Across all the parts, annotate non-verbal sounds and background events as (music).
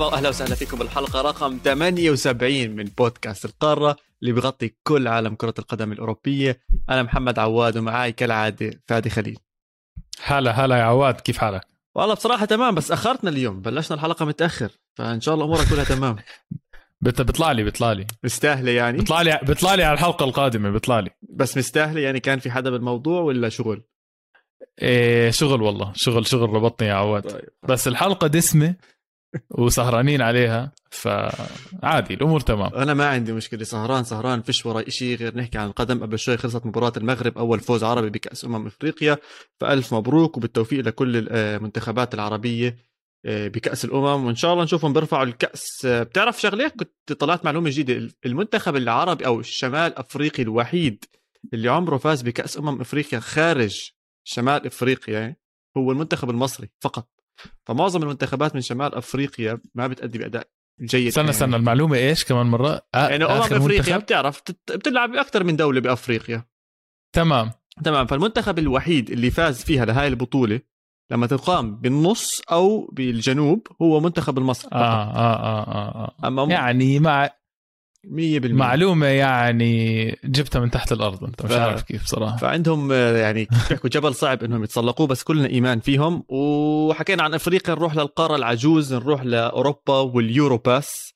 مرحبا واهلا وسهلا فيكم بالحلقة. رقم 78 من بودكاست القارة اللي بغطي كل عالم كرة القدم الأوروبية. أنا محمد عواد ومعاي كالعادة فادي خليل. هلا هلا يا عواد كيف حالك؟ والله بصراحة تمام بس أخرتنا اليوم بلشنا الحلقة متأخر فإن شاء الله أمورك كلها تمام. (laughs) بيطلع لي بيطلع لي. مستاهلة يعني؟ بيطلع لي بيطلع لي على الحلقة القادمة بيطلع لي. بس مستاهلة يعني كان في حدا بالموضوع ولا شغل؟ إيه شغل والله شغل شغل ربطني يا عواد. طيب. بس الحلقة دسمة وسهرانين عليها فعادي الأمور تمام. أنا ما عندي مشكلة سهران سهران فيش وراي شيء غير نحكي عن القدم. قبل شوي خلصت مباراة المغرب أول فوز عربي بكأس أمم إفريقيا. فألف مبروك وبالتوفيق لكل المنتخبات العربية آه، بكأس الأمم. وإن شاء الله نشوفهم بيرفعوا الكأس. آه، بتعرف شغلة؟ كنت طلعت معلومة جديدة. المنتخب العربي أو الشمال أفريقي الوحيد اللي عمره فاز بكأس أمم إفريقيا خارج شمال إفريقيا هو المنتخب المصري فقط. فمعظم المنتخبات من شمال أفريقيا ما بتأدي بأداء جيد استنى يعني. استنى المعلومة إيش كمان مرة آه يعني امم افريقيا؟ بتعرف بتلعب بأكثر من دولة بأفريقيا تمام تمام فالمنتخب الوحيد اللي فاز فيها لهاي البطولة لما تقام بالنص أو بالجنوب هو منتخب المصري آه آه آه آه, آه. أما يعني مع 100% معلومة يعني جبتها من تحت الأرض أنت مش ف- عارف كيف صراحة. فعندهم آه، يعني (laughs) بيحكوا جبل صعب إنهم يتسلقوه بس كلنا إيمان فيهم. وحكينا عن أفريقيا نروح للقارة العجوز نروح لأوروبا واليورو باس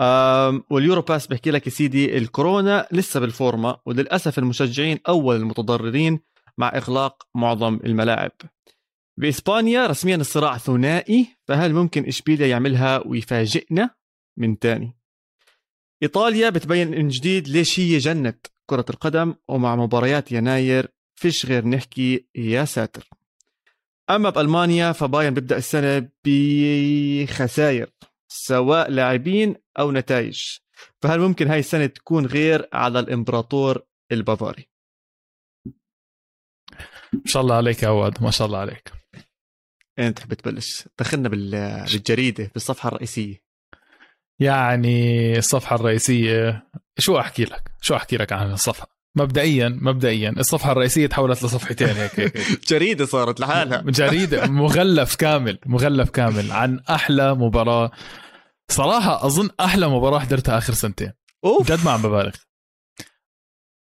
آم، واليورو باص بحكي لك يا سيدي الكورونا لسه بالفورمة وللأسف المشجعين أول المتضررين مع إغلاق معظم الملاعب. بإسبانيا رسميا الصراع ثنائي فهل ممكن إشبيليا يعملها ويفاجئنا؟ من تاني. إيطاليا بتبين من جديد ليش هي جنة كرة القدم ومع مباريات يناير فيش غير نحكي يا ساتر. أما بألمانيا فبايرن بيبدأ السنة بخسائر سواء لاعبين أو نتائج. فهل ممكن هاي السنة تكون غير على الإمبراطور البافاري؟ ما شاء الله عليك يا عواد ما شاء الله عليك. إنت تحب تبلش. دخلنا بال- بالجريدة بالصفحة الرئيسية. يعني الصفحة الرئيسية شو أحكي لك؟ شو أحكي لك عن الصفحة؟ مبدئيا مبدئيا الصفحة الرئيسية تحولت لصفحتين هيك هيك. (laughs) جريدة صارت لحالها. (laughs) جريدة مغلف كامل مغلف كامل عن أحلى مباراة. صراحة أظن أحلى مباراة حضرتها آخر سنتين. أوف. جد ما عم ببالغ.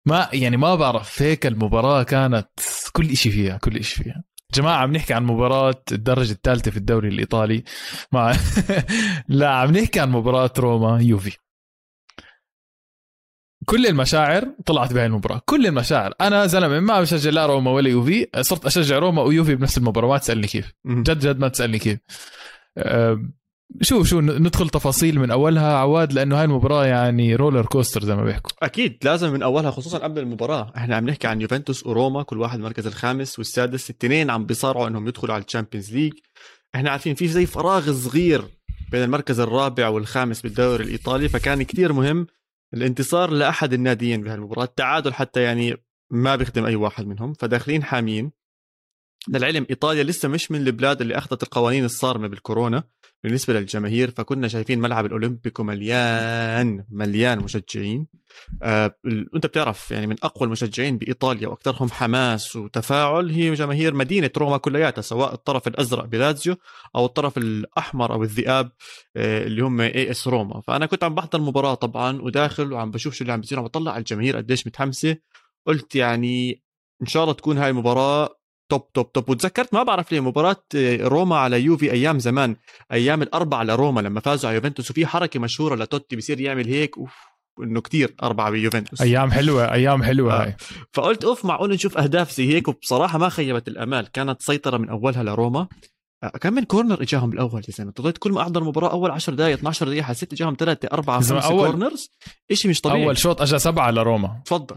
ما يعني ما بعرف هيك المباراة كانت كل إشي فيها كل إشي فيها. جماعة عم نحكي عن مباراة الدرجة الثالثة في الدوري الإيطالي مع (laughs) لا عم نحكي عن مباراة روما يوفي. كل المشاعر طلعت بهاي المباراة. كل المشاعر. أنا زلمة ما بشجع لا روما ولا يوفي. صرت أشجع روما ويوفي بنفس المباراة. ما تسألني كيف. جد جد ما تسألني كيف. أه، شو ندخل تفاصيل من أولها. عواد لأنه هاي المباراة يعني roller coaster زي ما بيحكوا. أكيد لازم من أولها خصوصا قبل المباراة. إحنا عم نحكي عن يوفنتوس وروما كل واحد المركز الخامس والسادس. الاثنين عم بيصارعوا إنهم يدخلوا على ال Champions League. إحنا عارفين في زي فراغ صغير بين المركز الرابع والخامس بالدوري الإيطالي فكان كتير مهم الانتصار لأحد الناديين بهالمباراة. التعادل حتى يعني ما بيخدم أي واحد منهم فداخلين حامين. للعلم إيطاليا لسه مش من البلاد اللي أخذت القوانين الصارمة بالكورونا. بالنسبة للجماهير فكنا شايفين ملعب الأولمبيكو مليان مليان مشجعين. آه، انت بتعرف يعني من أقوى المشجعين بإيطاليا وأكثرهم حماس وتفاعل هي جماهير مدينة روما كلياتها سواء الطرف الأزرق بلازيو أو الطرف الأحمر أو الذئاب آه، اللي هم AS روما. فأنا كنت عم بحضر المباراة طبعا وداخل وعم بشوف شو اللي عم بيصير عم بطلع على الجماهير قديش متحمسة. قلت يعني إن شاء الله تكون هاي المباراة توب توب توب وتذكرت ما بعرف ليه مباراة آه، روما على يوفي أيام زمان أيام الأربعة لروما لما فازوا على يوفنتوس وفي حركة مشهورة لتوتي بيصير يعمل هيك أوف إنه كتير أربعة بيوفنتوس. أيام حلوة أيام حلوة آه. هاي. فقلت أوف معقول نشوف أهداف زي هيك؟ وبصراحة ما خيبت الأمال كانت سيطرة من أولها لروما. آه، كم من corner إجاهم بالاول يا زلمة. ضليت كل ما أحضر مباراة أول 10 دقائق 12 دقيقة حسيت إجاهم ثلاثة أربعة خمسة أول- corners شيء مش طبيعي. أول شوط أجا سبعة لروما. تفضل.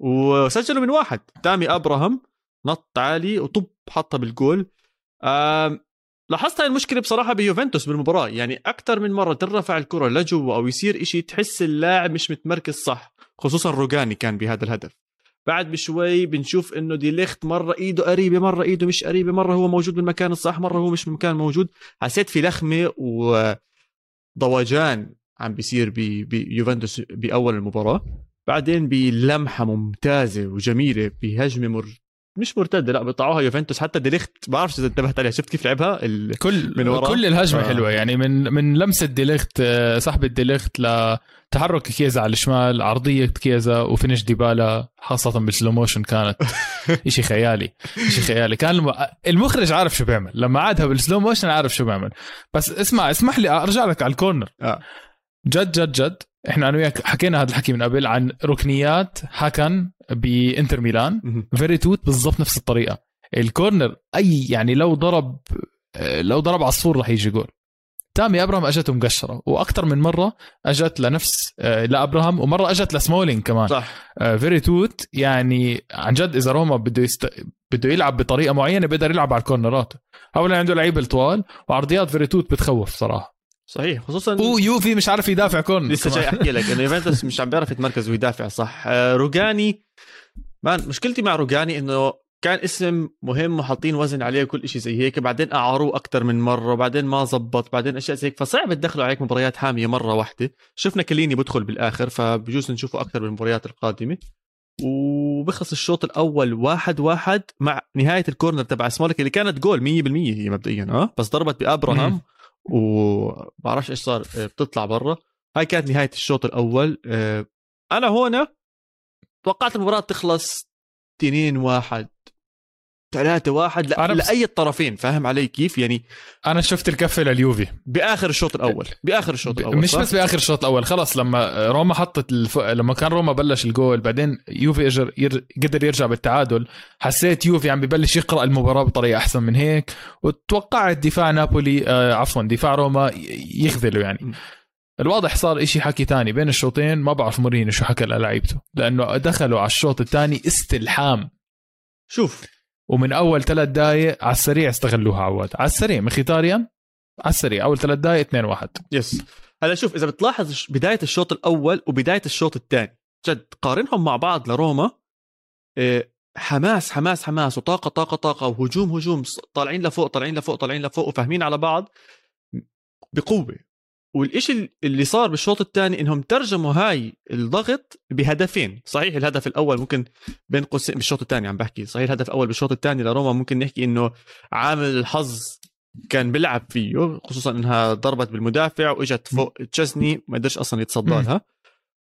وسجلوا من واحد تامي أبراهام نط عالي وطب حطها بالجول. لاحظت هاي المشكلة بصراحة بيوفنتوس بالمباراة. يعني أكثر من مرة ترفع الكرة لجوا أو يصير إشي تحس اللاعب مش متمركز صح خصوصا روجاني كان بهذا الهدف. بعد بشوي بنشوف إنه دي ليخت مرة إيده قريبة مرة إيده مش قريبة مرة هو موجود بالمكان الصح مرة هو مش بالمكان الموجود. حسيت في لخمة ودوجان عم بيصير بيوفنتوس بأول المباراة. بعدين بلمحة ممتازة وجميلة بهجمة. مش مرتدة لا بيقطعوها يوفنتوس حتى ديليخت بعرفش إذا انتبهت عليها شفت كيف لعبها ال... كل من ورا؟ كل الهجمة آه. آه. حلوة يعني من من لمسة ديليخت آه، سحبه ديليخت لتحرك كيزا على الشمال عرضية كيزا و finish ديبالا خاصة بال slow motion كانت (laughs) شيء خيالي شيء خيالي كان الم... المخرج عارف شو بيعمل لما عادها بال slow motion عارف شو بيعمل بس اسمع اسمح لي أرجع لك على ال corner آه. جد جد جد. إحنا أنا وياك حكينا هذا الحكي من قبل عن ركنيات هاكان بإنتر ميلان. فيريتوت بالضبط نفس الطريقة. ال corner أي يعني لو ضرب لو ضرب عصفور راح يجي جول. تامي أبراهام أجته مقشرة وأكثر من مرة أجت لنفس آه، لأبراهام ومرة أجت لسمولينج كمان. صح. فيريتوت يعني عن جد إذا روما بده يست... بده يلعب بطريقة معينة بيقدر يلعب على ال corner ات. اولا عنده لعيبة طوال وعرضيات فيريتوت بتخوف صراحة. صحيح خصوصا ويوفي مش عارف يدافع corner لسه. جاي أحكي لك إنه (laughs) يوفنتوس مش عم بيعرف يتمركز ويدافع صح. آه، روجاني مان مشكلتي مع روجاني إنه كان اسم مهم وحاطين وزن عليه وكل شيء زي هيك بعدين أعاروه أكثر من مرة وبعدين ما زبط بعدين أشياء زي هيك فصعب تدخلوا عليك مباريات حاميه مرة واحدة. شفنا كيليني بدخل بالآخر فبجوز نشوفه أكثر بالمباريات القادمة. وبخلص الشوط الأول واحد واحد مع نهاية الكورنر تبع سمولك اللي كانت جول 100% هي مبدئيا آه؟ بس ضربت بأبراهام. وبعرفش إيش صار آه، بتطلع برا. هاي كانت نهاية الشوط الأول آه، أنا هون توقعت المباراة تخلص 2 1 3 1 لا أنا بس- لأي الطرفين؟ فاهم علي كيف؟ يعني أنا شفت الكفة لليوفي. بآخر الشوط الأول بآخر الشوط الأول مش صح؟ بس بآخر الشوط الأول خلص لما روما حطت الف... لما كان روما بلش الجول بعدين يوفي اجر ير... قدر يرجع بالتعادل حسيت يوفي عم ببلش يقرأ المباراة بطريقة أحسن من هيك وتوقعت دفاع نابولي آه عفوا دفاع روما ي- يخذلوا يعني. الواضح صار إشي حكي تاني بين الشوطين ما بعرف مورينيو شو حكى للاعيبته لأنه دخلوا على الشوط الثاني استلحام. شوف ومن أول ثلاث دقائق على السريع استغلوها عواد على السريع مخيتاريان على السريع. أول ثلاث دقائق 2 1 يس هلا شوف إذا بتلاحظ بداية الشوط الأول وبداية الشوط الثاني جد قارنهم مع بعض لروما إيه، حماس حماس حماس وطاقة طاقة طاقة وهجوم هجوم طالعين لفوق طالعين لفوق طالعين لفوق وفاهمين على بعض بقوة. والإشي اللي صار بالشوط الثاني إنهم ترجموا هاي الضغط بهدفين. صحيح الهدف الأول ممكن بين قوسين بالشوط الثاني عم بحكي. صحيح الهدف الأول بالشوط الثاني لروما ممكن نحكي إنه عامل الحظ كان بيلعب فيه خصوصا إنها ضربت بالمدافع وإجت فوق تشزني ما قدرش أصلا يتصدى. لها.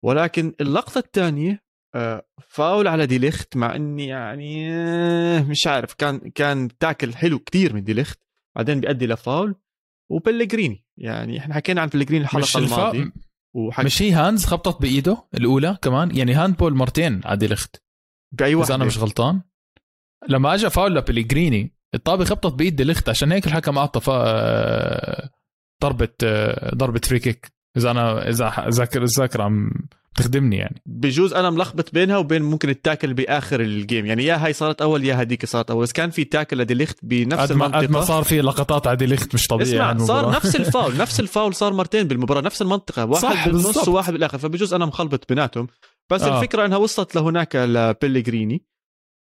ولكن اللقطة الثانية آه، فاول على ديليخت مع إني يعني آه، مش عارف كان كان tackle حلو كتير من ديليخت بعدين بيؤدي لفاول. وبلغريني. يعني إحنا حكينا عن بلغريني الحلقة. الماضية. وحك... مش هي hands خبطت بإيده الأولى كمان؟ يعني handball مرتين على ديليخت بأي إذا أنا واحد مش غلطان. لما اجى فاول لبليجريني الطابة خبطت بايد ديليخت عشان هيك الحكم أعطى فا... ضربة آه، ضربة free kick. إذا أنا إذا ذاكر الذاكره عم تخدمني يعني. بجوز أنا ملخبط بينها وبين ممكن ال tackle بآخر ال game. يعني يا هاي صارت أول يا هديك صارت أول. بس كان في tackle لديليخت بنفس قد ما قد ما المنطقة صار في لقطات على ديليخت مش طبيعي اسمع عن صار. نفس (laughs) الفاول نفس الفاول صار مرتين بالمباراة نفس المنطقة واحد صح، بالنص بالضبط. وواحد بالآخر. فبجوز أنا مخلبط بيناتهم. بس آه. الفكرة إنها وصلت لهناك لبيليجريني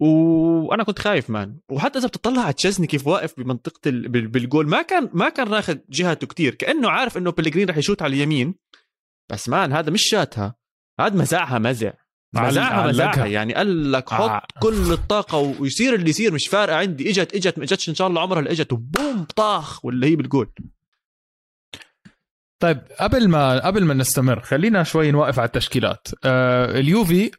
وأنا كنت خايف مان. وحتى إذا بتطلع على تشيزني كيف واقف بمنطقة ال... بال- بالجول ما كان ما كان ناخذ جهته كتير. كأنه عارف إنه بيليجريني رح يشوت على اليمين. بس مان هذا مش شاتها. هذا مزعها مزع مزعها. مزعها يعني قال لك حط آه. كل الطاقة ويصير اللي يصير مش فارقة عندي إجت إجت ما إجتش إن شاء الله عمرها اللي إجت وبوم طاخ ولا هي بالجول طيب قبل ما قبل ما نستمر خلينا شوي نوقف على التشكيلات آه اليوفي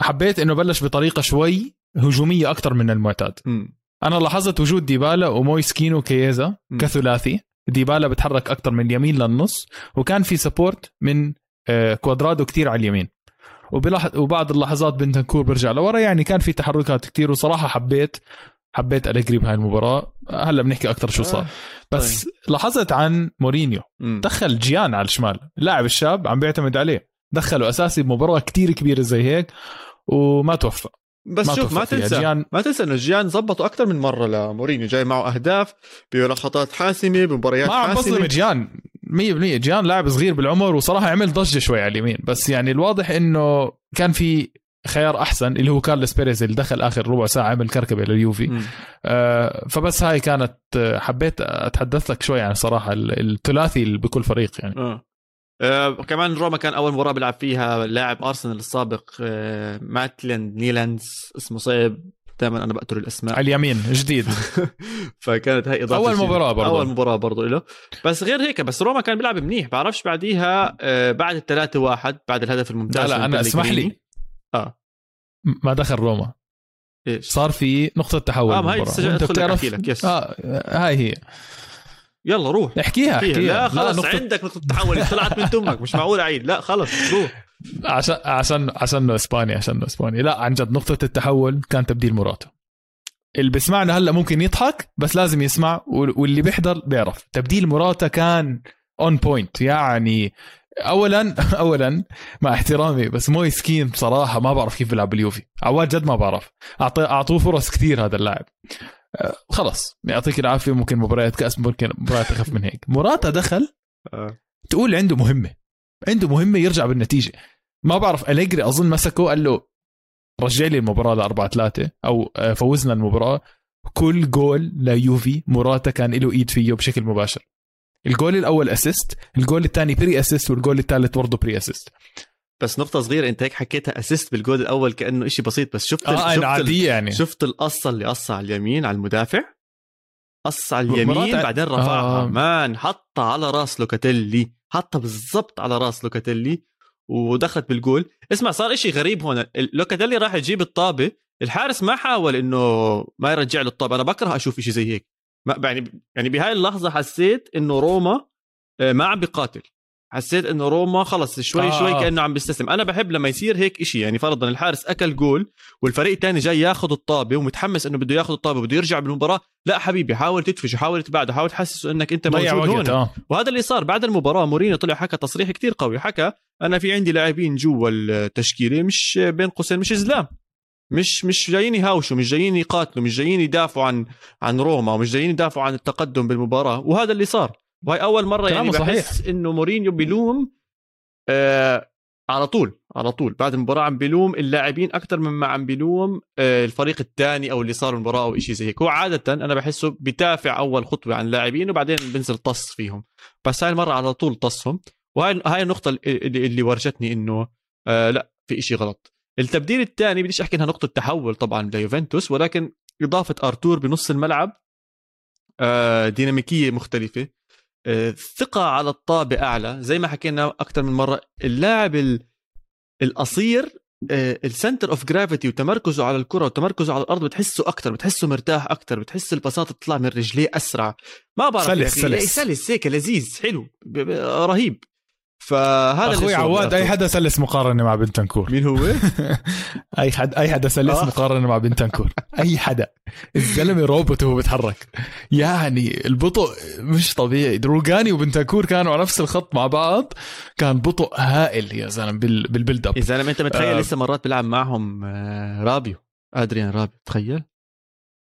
حبيت إنه بلش بطريقة شوي هجومية أكثر من المعتاد مم. أنا لاحظت وجود ديبالا ومويس كين وكييزا م. كثلاثي ديبالا بتحرك أكثر من اليمين للنص وكان في support من آه، كوادرادو كتير على اليمين. وبلح... وبعض اللحظات بنتنكور برجع لورا يعني كان في تحركات كتير وصراحة حبيت حبيت أليجري بهاي المباراة. هلأ بنحكي أكثر شو صار. آه، بس لاحظت عن مورينيو. مم. دخل جيان على الشمال. اللاعب الشاب عم بيعتمد عليه. دخله أساسي بمباراة كتير كبيرة زي هيك وما توفق بس ما شوف ما. تنسى جيان ما تنسى إنه جيان زبطوا أكثر من مرة لمورينيو. جاي معه أهداف بلقطات حاسمة بمباريات ما عم بظلم حاسمة. جيان. 100% جيان لاعب صغير بالعمر وصراحة عمل ضجة شوي على اليمين. بس يعني الواضح إنه كان في خيار أحسن اللي هو كارلس بيريز اللي دخل آخر ربع ساعة عمل كركبة لليوفي. آه فبس هاي كانت آه، حبيت أتحدث لك شوي عن صراحة ال- الثلاثي بكل فريق يعني. آه. آه كمان روما كان أول مباراة بيلعب فيها لاعب أرسنال السابق آه مايتلاند نايلز اسمه صعب دائما أنا بقتل الأسماء. على اليمين جديد. (laughs) فكانت هاي إضافة أول. مباراة برضه أول مباراة برضه له بس غير هيك بس روما كان بيلعب منيح. بعرفش بعديها آه، بعد الثلاثة واحد بعد الهدف لا الممتاز لا من أنا اسمح. لي. آه. ما دخل روما. إيش؟ صار في نقطة تحول آه أدخل لك بتعرف- لك yes. آه هاي هي. يلا روح. احكيها احكيها. احكيها. لا خلص نقطة عندك نقطة تحول. طلعت من تمك مش معقول اعيد لا خلص روح. عشان عشان عشان اسبانيا عشان اسبانيا لا عن جد نقطة التحول كان تبديل موراتا اللي بيسمعنا هلأ ممكن يضحك بس لازم يسمع وال- واللي بيحضر بيعرف. تبديل موراتا كان on point يعني اولا (laughs) اولا مع احترامي بس مويس كين بصراحة ما بعرف كيف بيلعب باليوفي. عواد جد ما بعرف. أعطوه فرص كثير هذا اللاعب. أه، خلص يعطيك العافية ممكن مباريات كأس ممكن مباريات اخف من هيك. موراتا دخل آه. تقول عنده مهمة. عنده مهمة يرجع بالنتيجة. ما بعرف أليجري أظن مسكه قال له رجع لي المباراة ل 4 3 أو آه، فوزنا المباراة. كل جول ليوفي موراتا كان له إيد فيه بشكل مباشر. الجول الأول assist ال goal الثاني pre-assist وال goal الثالث برضه pre-assist بس نقطة صغيرة أنت هيك حكيتها assist بال goal الأول كأنه إشي بسيط بس شفت آه شفت أنا عادية يعني. شفت القصة اللي قصة على اليمين على المدافع. قص على اليمين بعدين رفعها. آه. مان حطها على راس لوكاتيلي حطها بالضبط على راس لوكاتيلي. ودخلت بالجول. اسمع صار إشي غريب هون. لوكاتيلي راح يجيب الطابة. الحارس ما حاول إنه ما يرجع له الطابة. أنا بكره أشوف إشي زي هيك. ما يعني يعني بهاي اللحظة حسيت إنه روما آه، ما عم بيقاتل. حسيت إنه روما خلص شوي آه. آه. شوي كأنه عم بيستسلم. أنا بحب لما يصير هيك إشي. يعني فرضا الحارس أكل جول والفريق الثاني جاي ياخذ الطابة ومتحمس إنه بده ياخذ الطابة بده يرجع بالمباراة. لا حبيبي حاول تدفش حاول تبعده حاول تحسسه إنك أنت موجود هون. آه. وهذا اللي صار بعد المباراة. مورينيو طلع حكى تصريح كتير قوي. حكى أنا في عندي لاعبين جوا التشكيلة مش بين قوسين مش زلام. مش مش جايين يهاوشوا مش جايين يقاتلوا مش جايين يدافعوا عن عن روما ومش جايين يدافعوا عن التقدم بالمباراة. وهذا اللي صار. وهي أول مرة يعني كلامه بحس إنه مورينيو بيلوم آه على طول على طول. بعد المباراة عم بيلوم اللاعبين أكثر مما عم بيلوم آه الفريق الثاني أو اللي صار المباراة أو شيء زي هيك. هو عادة أنا بحسه بيدافع أول خطوة عن اللاعبين وبعدين بنزل طص فيهم. بس هاي المرة على طول طصهم. وهاي هاي النقطة اللي, اللي ورجتني إنه آه لا في إشي غلط التبديل الثاني بديش أحكي إنها نقطة تحول طبعا ليوفنتوس ولكن إضافة أرتور بنص الملعب آه ديناميكية مختلفة آه، ثقة على الطابة أعلى زي ما حكينا أكثر من مرة اللاعب ال- القصير ال center of gravity وتمركزه على الكرة وتمركزه على الأرض بتحسه أكثر بتحسه مرتاح أكثر بتحس البساطة تطلع من رجليه أسرع ما بعرف يا سلس- أخي. سلس. سلس هيك لذيذ حلو رهيب فهذا أخوي عواد أي. حدا سلس مقارنة مع بنتنكور مين هو؟ (laughs) أي حد أي حدا سلس آه. مقارنة مع بنتنكور أي حدا. الزلمة روبوت وهو بيتحرك. يعني البطء مش طبيعي. روجاني وبنتنكور كانوا على نفس الخط مع بعض. كان بطء هائل يا زلمة بال بال build up يا زلمة أنت متخيل آه. لسه مرات بيلعب معهم آه، رابيو؟ أدريان رابيو تخيل.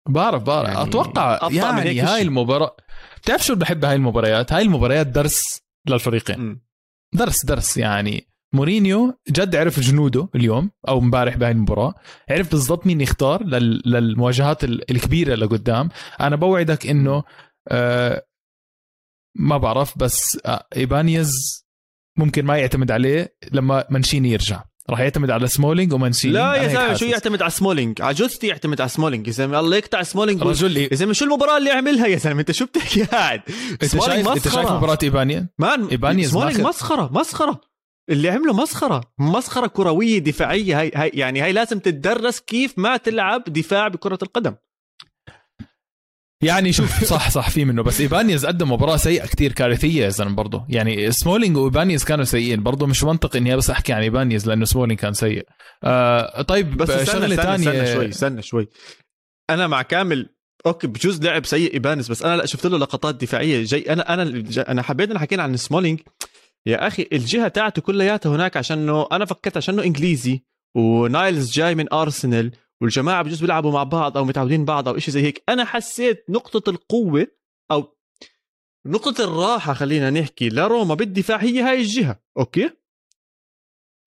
بعرف بعرف. يعني يعني أتوقع يعني هاي. المباراة. بتعرف شو بحب هاي المباريات؟ هاي المباريات درس للفريقين. مم. درس درس. يعني مورينيو جد عرف جنوده اليوم أو امبارح بهاي المباراة عرف بالضبط مين يختار لل... للمواجهات ال- الكبيرة لقدام. أنا بوعدك إنه آه ما بعرف بس آه إيبانيز ممكن ما يعتمد عليه لما مانشيني يرجع. راح يعتمد على سمولينج ومانشيني لا يا زلمة. شو يعتمد على سمولينج؟ على جوستي يعتمد على سمولينج. يا زلمة الله يقطع سمولينج. رجل يا زلمة شو المباراة اللي عملها يا زلمة؟ انت شو بتحكي قاعد؟ انت شايف انت شايف مباراة إيبانيز؟ مان إيبانيز سمولينج مسخرة مسخرة. اللي عمله مسخرة. مسخرة كروية دفاعية. هاي, هاي يعني هاي لازم تتدرس كيف ما تلعب دفاع بكرة القدم. يعني شوف (laughs) صح صح في منه بس ايبانيز قدم مباراة سيئة كتير كارثية يا زلمه برضه. يعني سمولينج وايبانيز كانوا سيئين. برضه مش منطق إني بس أحكي عن ايبانيز لأنه سمولينج كان سيء. آه طيب بس شغلة ثانية استنى شوي استنى شوي. أنا مع كامل okay بجوز لعب سيء ايبانيز بس أنا لا شفت له لقطات دفاعية. جاي أنا أنا أنا حبيت إن حكينا عن سمولينج يا أخي الجهة تاعته كلياتها هناك عشانه أنا فكرت عشانه إنجليزي ونايلز جاي من ارسنال والجماعة بجوز بيلعبوا مع بعض أو متعودين بعض أو شيء زي هيك. أنا حسيت نقطة القوة أو نقطة الراحة خلينا نحكي لروما بالدفاع هي هاي الجهة، okay؟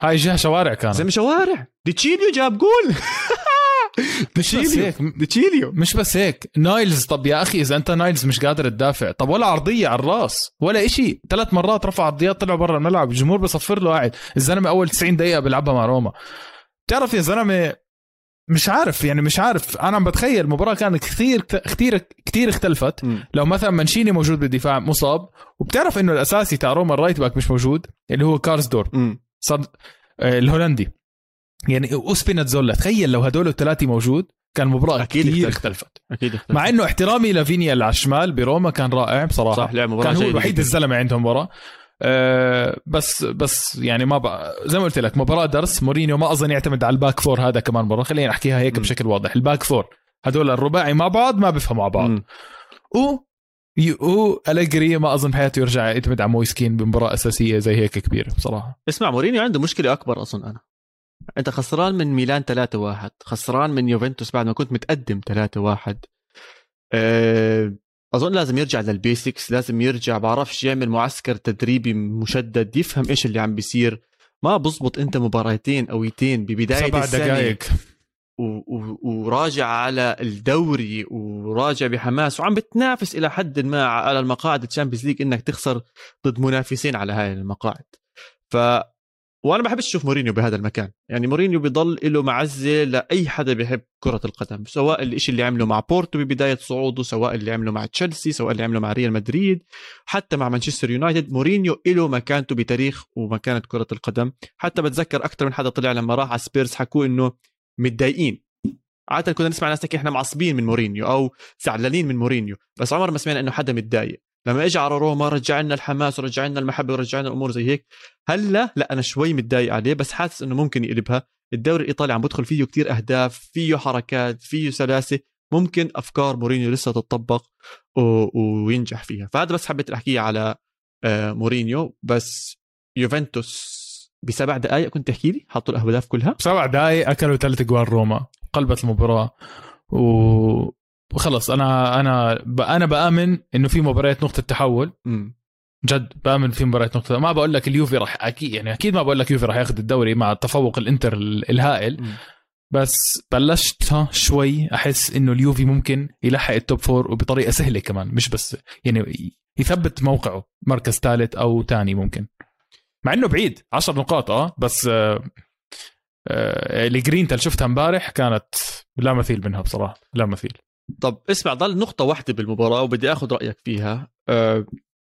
هاي جهة شوارع كانت. زي شوارع، دي تشيليو جاب جول. (laughs) مش بس ديتشيليو هيك ديتشيليو مش بس هيك. نايلز طب يا أخي إذا أنت نايلز مش قادر تدافع طب ولا عرضية على الراس ولا إشي. ثلاث مرات رفع عرضيات طلع برا الملعب. الجمهور بصفر له قاعد. الزلمة أول 90 دقيقة بيلعبها مع روما. بتعرف يا زلمة مش عارف يعني مش عارف أنا عم بتخيل المباراه كانت كثير كثير كثير اختلفت مم. لو مثلا مانشيني موجود بالدفاع مصاب وبتعرف إنه الأساسي تاع روما ال right back مش موجود اللي هو كارسدور مم. صار آه، الهولندي يعني وسبيناتزولا تخيل لو هدول الثلاثة موجود كان المباراه أكيد كثير اختلفت. اختلفت أكيد اختلفت. مع إنه احترامي لفينيا اللي على الشمال بروما كان رائع بصراحة صح لعب مباراة كان هو الوحيد جداً. الزلمة عندهم ورا أه بس بس يعني ما بقى زي ما قلت لك مباراة درس مورينيو ما أظن يعتمد على ال back four هذا كمان مرة. خلينا نحكيها هيك م. بشكل واضح. ال back four هدول الرباعي مع بعض ما بيفهموا مع بعض. مم. و و أليجري ما أظن بحياته يرجع يعتمد على مويسكين بمباراة أساسية زي هيك كبيرة بصراحة. اسمع مورينيو عنده مشكلة أكبر أظن أنا. أنت خسران من ميلان 3-1 خسران من يوفنتوس بعد ما كنت متقدم 3-1 أه أظن لازم يرجع لل basics لازم يرجع بعرفش يعمل معسكر تدريبي مشدد يفهم إيش اللي عم بيصير. ما بزبط أنت مباراتين قويتين ببداية سبع دقائق و- و- وراجع على الدوري وراجع بحماس وعم بتنافس إلى حد ما على المقاعد ال Champions League إنك تخسر ضد منافسين على هاي المقاعد. ف وأنا بحبش أشوف مورينيو بهذا المكان. يعني مورينيو بيضل له معزة لأي حدا بيحب كرة القدم سواء الشيء اللي عمله مع بورتو ببداية صعوده سواء اللي عمله مع تشيلسي سواء اللي عمله مع ريال مدريد حتى مع مانشستر يونايتد. مورينيو له مكانته بتاريخ ومكانة كرة القدم. حتى بتذكر أكثر من حدا طلع لما راح على سبيرز حكوا إنه متضايقين. عادة كنا نسمع ناس تحكي إحنا معصبين من مورينيو أو زعلانين من مورينيو بس عمر ما سمعنا إنه حدا متضايق. لما اجى على روما رجع لنا الحماس ورجع لنا المحبة ورجع لنا الأمور زي هيك. هلأ لا أنا شوي متضايق عليه بس حاسس إنه ممكن يقلبها. الدوري الإيطالي عم بدخل فيه كتير أهداف فيه حركات فيه سلاسة. ممكن أفكار مورينيو لسه تتطبق و... وينجح فيها. فهذا بس حبيت أحكيه على آه، مورينيو. بس يوفنتوس بسبع دقائق كنت تحكي لي؟ حطوا الأهداف كلها. سبع دقائق أكلوا ثلاث جوال روما قلبت المباراة. و... وخلص أنا أنا. أنا بآمن إنه في مباريات نقطة تحول. جد بآمن في مباريات نقطة ما بقول لك اليوفي راح أكيد يعني أكيد ما بقول لك اليوفي راح ياخذ الدوري مع تفوق الإنتر ال- الهائل. بس بلشت شوي أحس إنه اليوفي ممكن يلحق ال top four وبطريقة سهلة كمان مش بس يعني يثبت موقعه مركز ثالث أو ثاني ممكن. مع إنه بعيد 10 نقاط آه بس آه آه الجرين اللي شفتها امبارح كانت لا مثيل منها بصراحة لا مثيل. طب اسمع ضل نقطة واحدة بالمباراة وبدي آخذ رأيك فيها. أه،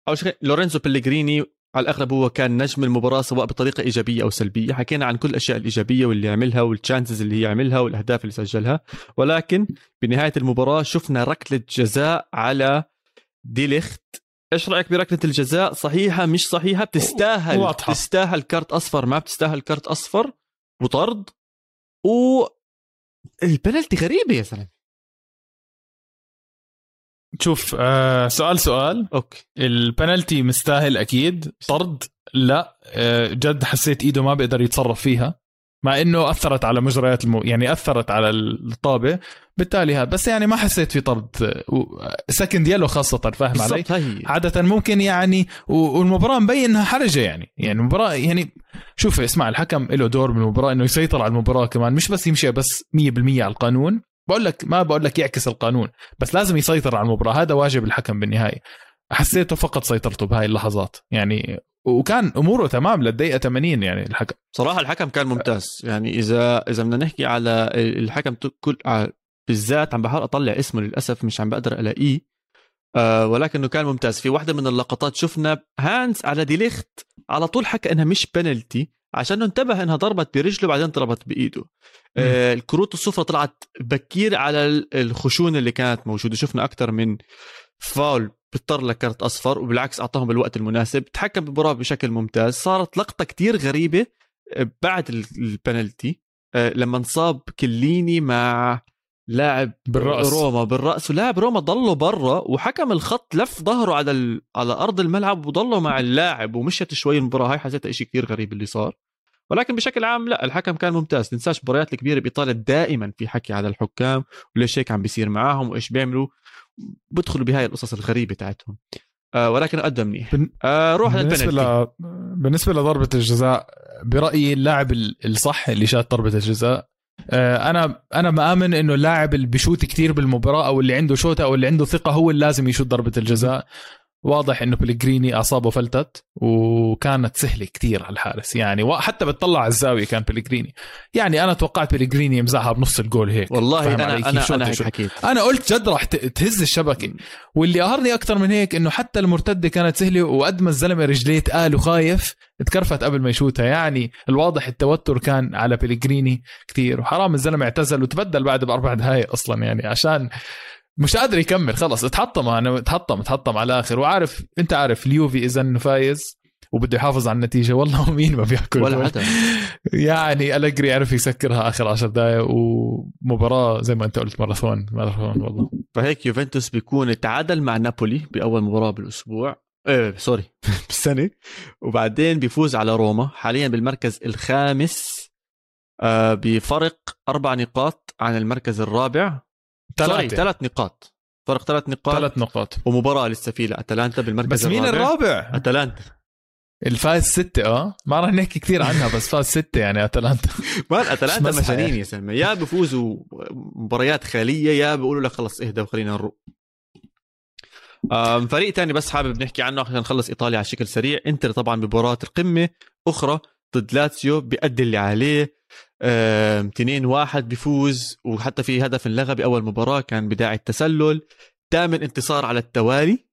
أول شيء لورينزو بلغريني على الأغلب هو كان نجم المباراة سواء بطريقة إيجابية أو سلبية. حكينا عن كل الأشياء الإيجابية واللي عملها والتشانسز اللي هي عملها والأهداف اللي سجلها. ولكن بنهاية المباراة شفنا ركلة جزاء على ديليخت. إيش رأيك بركلة الجزاء؟ صحيحة مش صحيحة؟ بتستاهل واضحة. بتستاهل كارت أصفر ما بتستاهل كارت أصفر وطرد. و البنالتي غريبة يا زلمه شوف آه سؤال سؤال. okay. ال penalty مستاهل أكيد. طرد؟ لا. آه جد حسيت إيده ما بيقدر يتصرف فيها مع إنه أثرت على مجريات المو... يعني أثرت على الطابة. بالتالي هذا بس يعني ما حسيت في طرد. سكند يلو خاصة فاهم علي؟ هي. عادة ممكن يعني و- والمباراة مبين انها حرجة يعني. يعني المباراة يعني شوف اسمع الحكم له دور بالمباراة إنه يسيطر على المباراة كمان مش بس يمشي بس 100% على القانون. بقول لك ما بقول لك يعكس القانون بس لازم يسيطر على المباراة. هذا واجب الحكم بالنهاية. حسيته فقط سيطرته بهاي اللحظات. يعني وكان أموره تمام للدقيقة 80 يعني الحكم. صراحة الحكم كان ممتاز. يعني اذا إذا بدنا نحكي على الحكم كل ع- بالذات عم بحاول أطلع اسمه للأسف مش عم بقدر ألاقيه. آه ولكنه كان ممتاز. في واحدة من اللقطات شفنا هانز على ديليخت على طول حكى إنها مش بنالتي عشان انتبه إنها ضربت برجله بعدين ضربت بإيده. آه الكروت الصفرة طلعت بكير على ال- الخشونة اللي كانت موجودة. شفنا أكثر من فاول بيضطر لكرت أصفر وبالعكس أعطاهم بالوقت المناسب. تحكم بالمباراة بشكل ممتاز. صارت لقطة كتير غريبة آه، بعد ال- البنالتي آه، لما انصاب كليني مع لاعب بالرأس. روما بالرأس. ولاعب روما ضلوا برا وحكم الخط لف ظهره على ال... على أرض الملعب وضلوا مع اللاعب ومشت شوي المباراة هاي. حسيتها شيء كثير غريب اللي صار. ولكن بشكل عام لا الحكم كان ممتاز. تنساش المباريات الكبيرة بإيطاليا دائما في حكي على الحكام وليش هيك عم بيصير معاهم وإيش بيعملوا. بدخلوا بهاي القصص الغريبة تاعتهم. آه ولكن قدم منيح. بن- آه روح بالنسبة للبنالتي ل... بالنسبة لضربة الجزاء برأيي اللاعب ال- الصح اللي شات ضربة الجزاء أنا أنا مآمن إنه اللاعب اللي بيشوت كثير بالمباراة أو اللي عنده شوطه أو اللي عنده ثقة هو اللي لازم يشوت ضربة الجزاء. واضح إنه بلغريني اعصابه فلتت وكانت سهلة كثير على الحارس. يعني حتى بتطلع على الزاوية كان بلغريني يعني أنا توقعت بلغريني يمزحها بنص الجول هيك. والله أنا أنا أنا هيك حكيت. أنا قلت جد راح تهز الشبكة. واللي قهرني أكثر من هيك إنه حتى المرتدة كانت سهلة وقد ما الزلمة رجليه تقال وخايف تكرفت قبل ما يشوتها. يعني الواضح التوتر كان على بلغريني كثير وحرام الزلمة اعتزل وتبدل بعد بأربع دقائق أصلا يعني عشان مش قادر يكمل خلص اتحطم أنا اتحطم اتحطم على الآخر. وعارف أنت عارف اليوفي إذا إنه فايز وبده يحافظ على النتيجة والله (laughs) مين ما بياكل ولا حدا. يعني ألجري عرف يسكرها آخر 10 دقائق ومباراة زي ما أنت قلت ماراثون ماراثون والله. فهيك يوفنتوس بيكون تعادل مع نابولي بأول مباراة بالأسبوع. إيه سوري (laughs) بالسنة. وبعدين بيفوز على روما حاليا بالمركز الخامس. آه بفرق أربع نقاط عن المركز الرابع. ثلاثة. ثلاث نقاط. فرق ثلاث نقاط. ثلاث نقاط. ومباراة لسه في لأتلانتا بالمركز بس مين الرابع؟ أتلانتا. الفاز ستة آه؟ ما راح نحكي كثير عنها بس فاز ستة يعني أتلانتا. (laughs) مان أتلانتا مجانين يا سلمى. يا بفوزوا مباريات خالية يا بيقولوا لك خلص اهدى وخلينا نروح. فريق تاني بس حابب نحكي عنه عشان نخلص إيطاليا على شكل سريع. إنتر طبعا بمباراة القمة أخرى ضد لاتسيو بيأدي اللي عليه. 2 واحد بيفوز وحتى في هدف انلغى بأول مباراة كان بداعي التسلل. ثامن انتصار على التوالي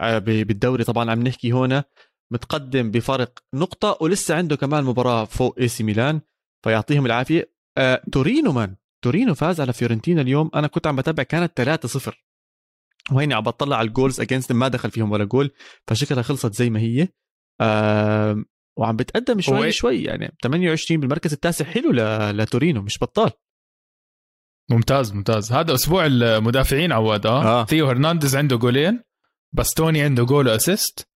آه، بالدوري طبعا عم نحكي هنا. متقدم بفرق نقطة ولسه عنده كمان مباراة فوق AC Milan فيعطيهم العافية. آه، تورينو man تورينو فاز على فيورنتينا اليوم. أنا كنت عم بتابع كانت 3-0 وهيني عم بطلع على ال goals against ما دخل فيهم ولا جول فشكلها خلصت زي ما هي. وعم بتقدم شوي شوي يعني 28 بالمركز التاسع. حلو لتورينو مش بطال. ممتاز ممتاز. هذا أسبوع المدافعين عواد آه, آه. ثيو هرنانديز عنده جولين باستوني عنده جول و assist.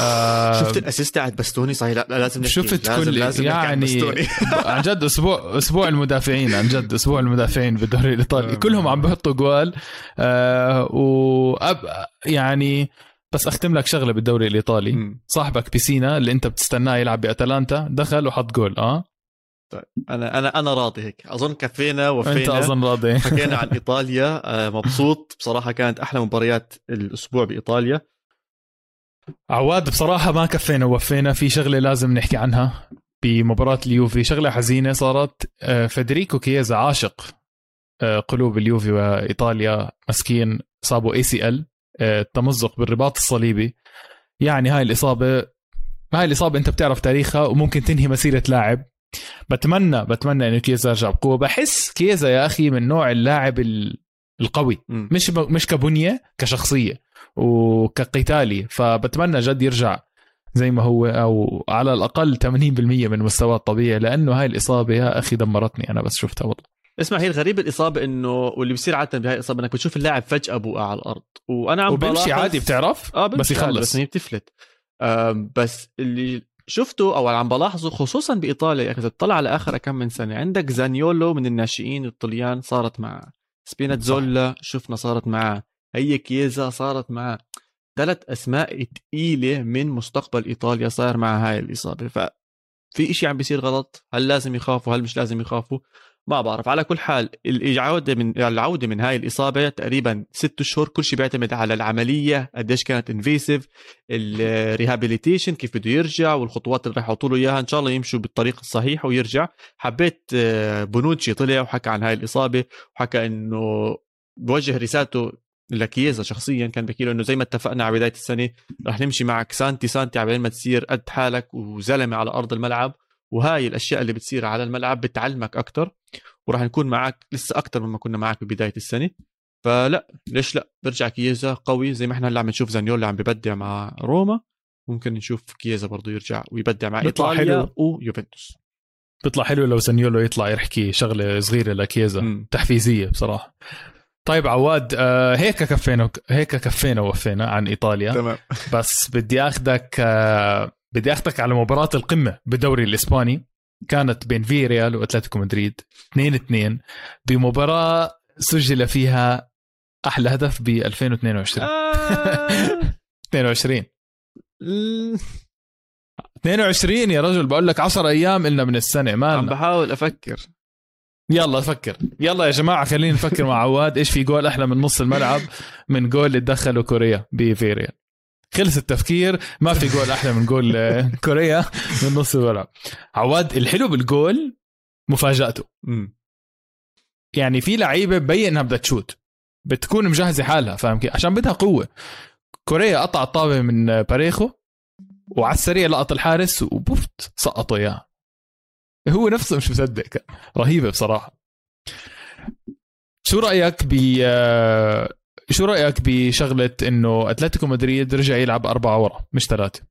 آه شفت ال assist تاعت باستوني؟ صحيح لا لازم نحكي شفت لازم كل لازم يعني (laughs) عن جد أسبوع أسبوع المدافعين عن جد أسبوع المدافعين بالدوري الإيطالي. آه. كلهم عم بيحطوا جوال آه وأب يعني بس أختم لك شغلة بالدوري الإيطالي. م. صاحبك بيسينا اللي أنت بتستناه يلعب بأتلانتا دخل وحط جول آه؟ طيب أنا أنا أنا راضي هيك. أظن كفينا وفينا. انت أظن راضي. (laughs) حكينا عن إيطاليا آه، مبسوط. بصراحة كانت أحلى مباريات الأسبوع بإيطاليا. عواد بصراحة ما كفينا ووفينا. في شغلة لازم نحكي عنها بمباراة اليوفي. شغلة حزينة صارت آه، فederico كييزا عاشق آه، قلوب اليوفي وإيطاليا. مسكين صابوا اي سي ال التمزق بالرباط الصليبي. يعني هاي الإصابة هاي الإصابة أنت بتعرف تاريخها وممكن تنهي مسيرة لاعب. بتمنى بتمنى إنه كيزا يرجع بقوة. بحس كيزا يا أخي من نوع اللاعب القوي. م. مش مش كبنية كشخصية وكقتالي فبتمنى جد يرجع زي ما هو أو على الأقل 80% من مستواه الطبيعي لأنه هاي الإصابة يا أخي دمرتني. أنا بس شفتها والله اسمع هي الغريبة الإصابة إنه واللي بيصير عادة بهاي الإصابة إنك بتشوف اللاعب فجأة بوقع على الأرض. وأنا عم وبمشي عادي بتعرف؟ آه بس يخلص. بس هي بتفلت. بس اللي شفته أو عم بلاحظه خصوصا بإيطاليا يا أخي تطلع على اخر كم من سنة عندك زانيولو من الناشئين الطليان صارت معه سبيناتزولا شفنا صارت معه هي كيزا صارت معه ثلاث أسماء ثقيله من مستقبل إيطاليا صار مع هاي الإصابة. ف في إشي عم بيصير غلط؟ هل لازم يخافوا؟ هل مش لازم يخافوا؟ ما بعرف. على كل حال العوده من العودة من هاي الإصابة تقريبا ست شهور كل شيء بيعتمد على العملية قديش كانت invasive ال rehabilitation كيف بده يرجع والخطوات اللي راح يحطوا له إياها. إن شاء الله يمشوا بالطريق الصحيح ويرجع. حبيت آه، بونوتشي طلع وحكى عن هاي الإصابة وحكى إنه بوجه رسالته لكييزا شخصيا كان بحكي له إنه زي ما اتفقنا على بداية السنة رح نمشي معك سانتي سانتي على ما تصير قد حالك وزلمة على أرض الملعب. وهاي الأشياء اللي بتصير على الملعب بتعلمك أكثر وراح نكون معك لسه أكثر مما كنا معك ببداية السنة. فلا ليش لا؟ برجع كييزا قوي زي ما إحنا هلأ عم نشوف زانيولا عم ببدع مع روما ممكن نشوف كييزا برضه يرجع ويبدع مع إيطاليا حلو. ويوفنتوس. بيطلع حلو لو زانيولو يطلع يحكي شغلة صغيرة لكيزا م. تحفيزية بصراحة. طيب عواد آه هيك كفينا هيك كفينا ووفينا عن إيطاليا. تمام. بس بدي اخذك آه بدي اخذك على مباراة القمة بالدوري الإسباني. كانت بين في ريال وأتلتيكو مدريد 2 2 بمباراة سجل فيها أحلى هدف ب 2022 آه. (laughs) 22 22 يا رجل بقول لك 10 أيام إلنا من السنة ما عم بحاول أفكر. يلا فكر. يلا يا جماعة خلينا نفكر مع عواد إيش في جول أحلى من نص الملعب من جول اللي دخله كوريا بفيريال. خلص التفكير ما في جول أحلى من جول آه، كوريا من نص الملعب. عواد الحلو بالجول مفاجأته. يعني في لعيبة ببين إنها بدها تشوت بتكون مجهزة حالها فاهم كيف؟ عشان بدها قوة. كوريا قطع الطابة من باريخو وعلى السريع لقط الحارس وبوفت سقطوا إياه. هو نفسه مش مصدق. رهيبة بصراحة. شو رأيك ب شو رأيك بشغلة إنه أتلتيكو مدريد رجع يلعب أربعة ورا مش ثلاثة؟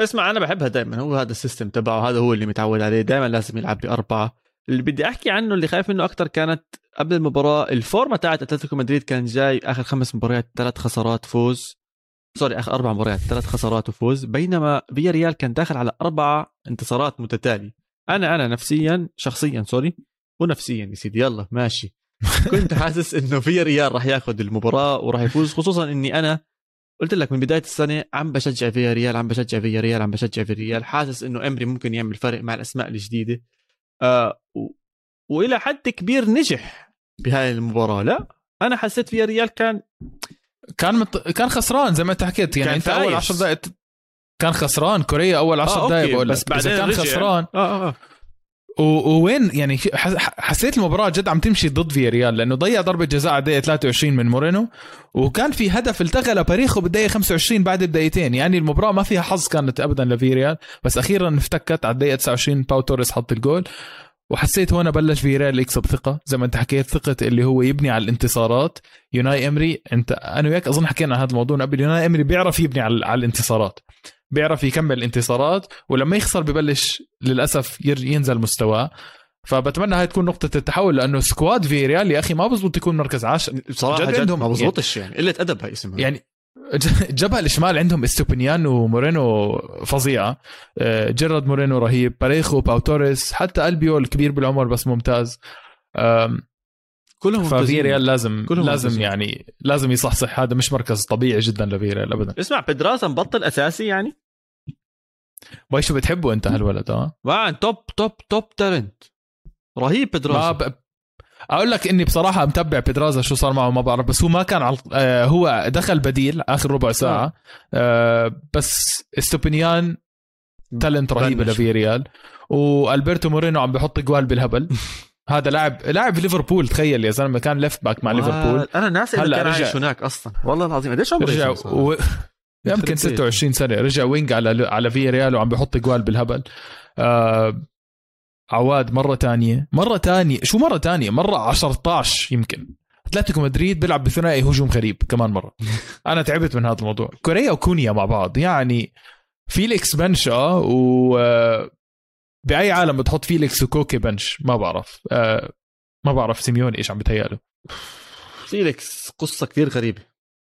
اسمع أنا بحبها دائما هو هذا system تبعه هذا هو اللي متعود عليه دائما لازم يلعب بأربعة. اللي بدي أحكي عنه اللي خايف منه أكثر كانت قبل المباراة ال form تاعت أتلتيكو مدريد كان جاي آخر خمس مباريات ثلاث خسارات فوز. sorry آخر أربع مباريات ثلاث خسارات وفوز بينما فيا ريال كان داخل على أربع انتصارات متتالية. أنا أنا نفسيا شخصيا sorry ونفسيا يا سيدي يلا ماشي. كنت حاسس إنه في ريال راح ياخذ المباراة وراح يفوز خصوصا إني أنا قلت لك من بداية السنة عم بشجع فيا ريال عم بشجع فيا ريال عم بشجع في ريال حاسس إنه إمري ممكن يعمل فرق مع الأسماء الجديدة آه و... وإلى حد كبير نجح بهاي المباراة لا أنا حسيت فيا ريال كان كان مت... كان خسران زي ما أنت حكيت يعني أنت أول فايز. 10 دقائق كان خسران كوريا أول 10 آه، دقائق بقول بس بعدين كان رجع. خسران آه آه, آه. ووين يعني حسيت المباراة جد عم تمشي ضد فيا ريال لأنه ضيع ضربة جزاء على الدقيقة 23 من مورينو وكان في هدف التغى لباريخو بالدقيقة 25 بعد بدقيقتين يعني المباراة ما فيها حظ كانت ابدا لفي ريال بس أخيرا افتكت على الدقيقة 29 باو توريس حط الجول وحسيت هون بلش في ريال يكسب ثقة زي ما انت حكيت ثقة اللي هو يبني على الانتصارات. يوناي إمري انت أنا وياك أظن حكينا عن هذا الموضوع من قبل يوناي إمري بيعرف يبني على الانتصارات. بيعرف يكمل الانتصارات ولما يخسر ببلش للأسف ينزل مستواه فبتمنى هاي تكون نقطة التحول لأنه squad في ريال يا أخي ما بزبط يكون مركز عاشر بصراحة جد جد, عندهم- ما بزبطش يعني. قلة أدب هاي اسمها. يعني الجبهة الشمال عندهم استوبينيان ومورينو فظيعة آه، جيرارد مورينو رهيب. باريخو باو توريس حتى ألبيول الكبير بالعمر بس ممتاز. كلهم ففي ممتازين. ريال لازم كلهم لازم ممتازين. يعني لازم يصحصح. هذا مش مركز طبيعي جدا لفي ريال ابدا. اسمع بيدراسا مبطل أساسي يعني؟ باي شو بتحبه أنت هالولد آه man top top top talent رهيب ما بيدراسا ب... أقول لك إني بصراحة متبع بيدراسا شو صار معه ما بعرف بس هو ما كان على آه هو دخل بديل آخر ربع ساعة. آه. بس استوبينيان talent رهيبه بلش. لفي ريال. وألبرتو مورينو عم بحط جوال بالهبل. (laughs) هذا لاعب لاعب في ليفربول تخيل يا زلمة كان left back مع ليفربول. أنا ناسي إنه هلأ كان رجع. عايش هناك أصلا. والله العظيم قديش عمره رجع؟ و... (laughs) يمكن بيته. 26 سنة رجع wing على على في ريال وعم بحط جوال بالهبل. آه عواد مرة تانية. مرة تانية شو مرة تانية؟ مرة 10 يمكن. أتلتيكو مدريد بيلعب بثنائي هجوم غريب كمان مرة. (laughs) أنا تعبت من هذا الموضوع. كوريا وكونيا مع بعض. يعني فيليكس bench آه و آه، بأي عالم بتحط فيليكس وكوكي bench؟ ما بعرف. آه ما بعرف سيميوني إيش عم بتهيأله. فيليكس قصة كثير غريبة.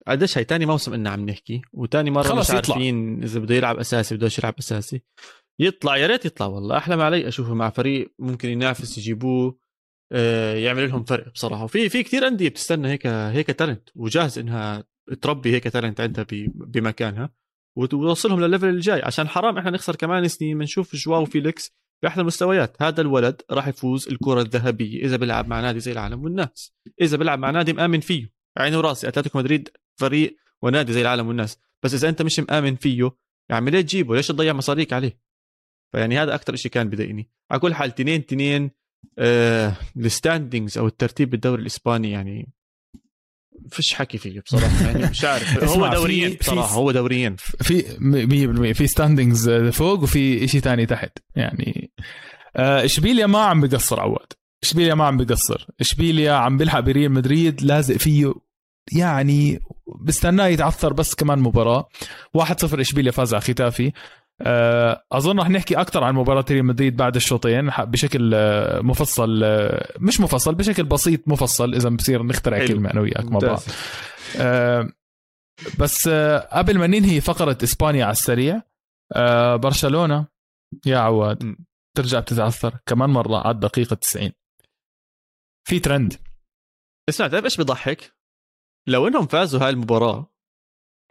قديش هي تاني موسم إننا عم نحكي وتاني مرة مش. عارفين إذا بده يلعب أساسي بدوش يلعب أساسي. يطلع يا ريت يطلع والله. احلم علي أشوفه مع فريق ممكن ينافس يجيبوه آه، يعمل لهم فرق بصراحة. وفي في كثير أندية بتستنى هيك هيك talent وجاهز إنها تربي هيك talent عندها بمكانها. وتوصلهم للل level الجاي. عشان حرام إحنا نخسر كمان سنين بنشوف جواو فيليكس باحلى المستويات. هذا الولد راح يفوز الكرة الذهبية إذا بيلعب مع نادي زي العالم والناس. إذا بيلعب مع نادي مآمن فيه. عيني وراسي أتلتيكو مدريد فريق ونادي زي العالم والناس. بس إذا أنت مش مآمن فيه يا عمي ليه تجيبه؟ ليش تضيع مصاريك عليه؟ فيعني هذا أكثر شيء كان بضايقني على كل حال تنين تنين آه الستاندينجز أو الترتيب بالدوري الإسباني يعني فيش حكي فيه بصراحة يعني مش عارف. (laughs) هو دوريين بصراحة هو دوريين. في 100% في standings فوق وفي شيء تاني تحت يعني. آه، اشبيليا ما عم بقصر عواد؟ اشبيليا ما عم بقصر اشبيليا عم بيلحق بريال مدريد لازق فيه؟ يعني بستناه يتعثر بس كمان مباراة. 1-0 اشبيليا فاز على ختافي. آه، أظن رح نحكي أكثر عن مباراة ريال مدريد بعد الشوطين بشكل آه، مفصل آه، مش مفصل بشكل بسيط مفصل إذا بصير نخترع حلو. كلمة أنا وياك مع بعض. آه، بس آه، قبل ما ننهي فقرة إسبانيا على السريع آه، برشلونة يا عواد. ترجع بتتعثر كمان مرة على الدقيقة 90 في ترند اسمع تعرف إيش بضحك؟ لو إنهم فازوا هاي المباراة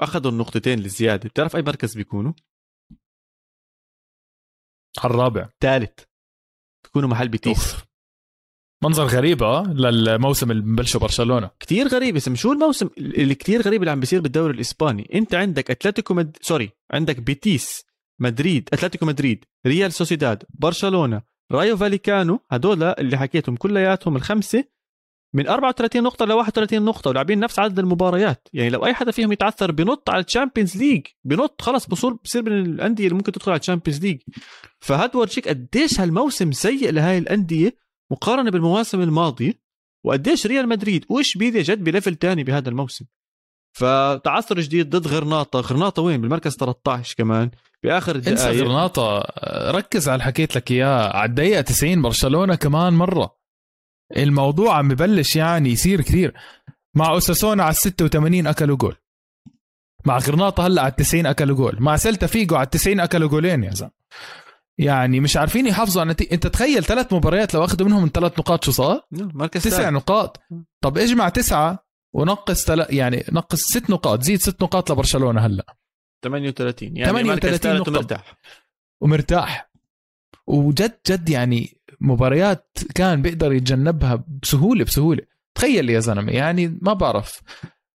أخذوا النقطتين الزيادة بتعرف أي مركز بيكونوا؟ على الرابع. ثالث بيكونوا محل بيتيس أوف. منظر غريب آه للموسم اللي ببلشه برشلونة. كتير غريب اسم شو الموسم اللي كتير غريب اللي عم بيصير بالدوري الإسباني؟ أنت عندك أتلتيكو مد... سوري عندك بيتيس مدريد أتلتيكو مدريد ريال سوسيداد برشلونة رايو فاليكانو هدول اللي حكيتهم كلياتهم الخمسة من 34 نقطة ل 31 نقطة ولاعبين نفس عدد المباريات، يعني لو أي حدا فيهم يتعثر بنط على ال Champions League، بنط خلص بصير بصير من الأندية اللي ممكن تدخل على ال Champions League. فهاد ورجيك قديش هالموسم سيء لهاي الأندية مقارنة بالمواسم الماضية وقديش ريال مدريد واشبيليا جد ب level تاني بهذا الموسم. فتعثر جديد ضد غرناطة، غرناطة وين؟ بالمركز 13 كمان بآخر انسى الدقائق غرناطة ركز على اللي حكيت لك إياه على الدقيقة 90 برشلونة كمان مرة الموضوع عم ببلش يعني يصير كثير. مع أوساسونا على 86 أكلوا جول. مع غرناطة هلأ على 90 أكلوا جول. مع سيلتا فيجو على 90 أكلوا جولين يا زلمة. يعني مش عارفين يحافظوا على النتيجه انت تخيل ثلاث مباريات لو أخذوا منهم ثلاث نقاط شو صار؟ مركز تسع تسع نقاط. طب اجمع تسعة ونقص تل... يعني نقص ست نقاط. زيد ست نقاط لبرشلونة هلأ. 38 يعني 38 مركز نقطة. ومرتاح. ومرتاح. وجد جد يعني مباريات كان بيقدر يتجنبها بسهولة بسهولة. تخيل يا زلمة يعني ما بعرف.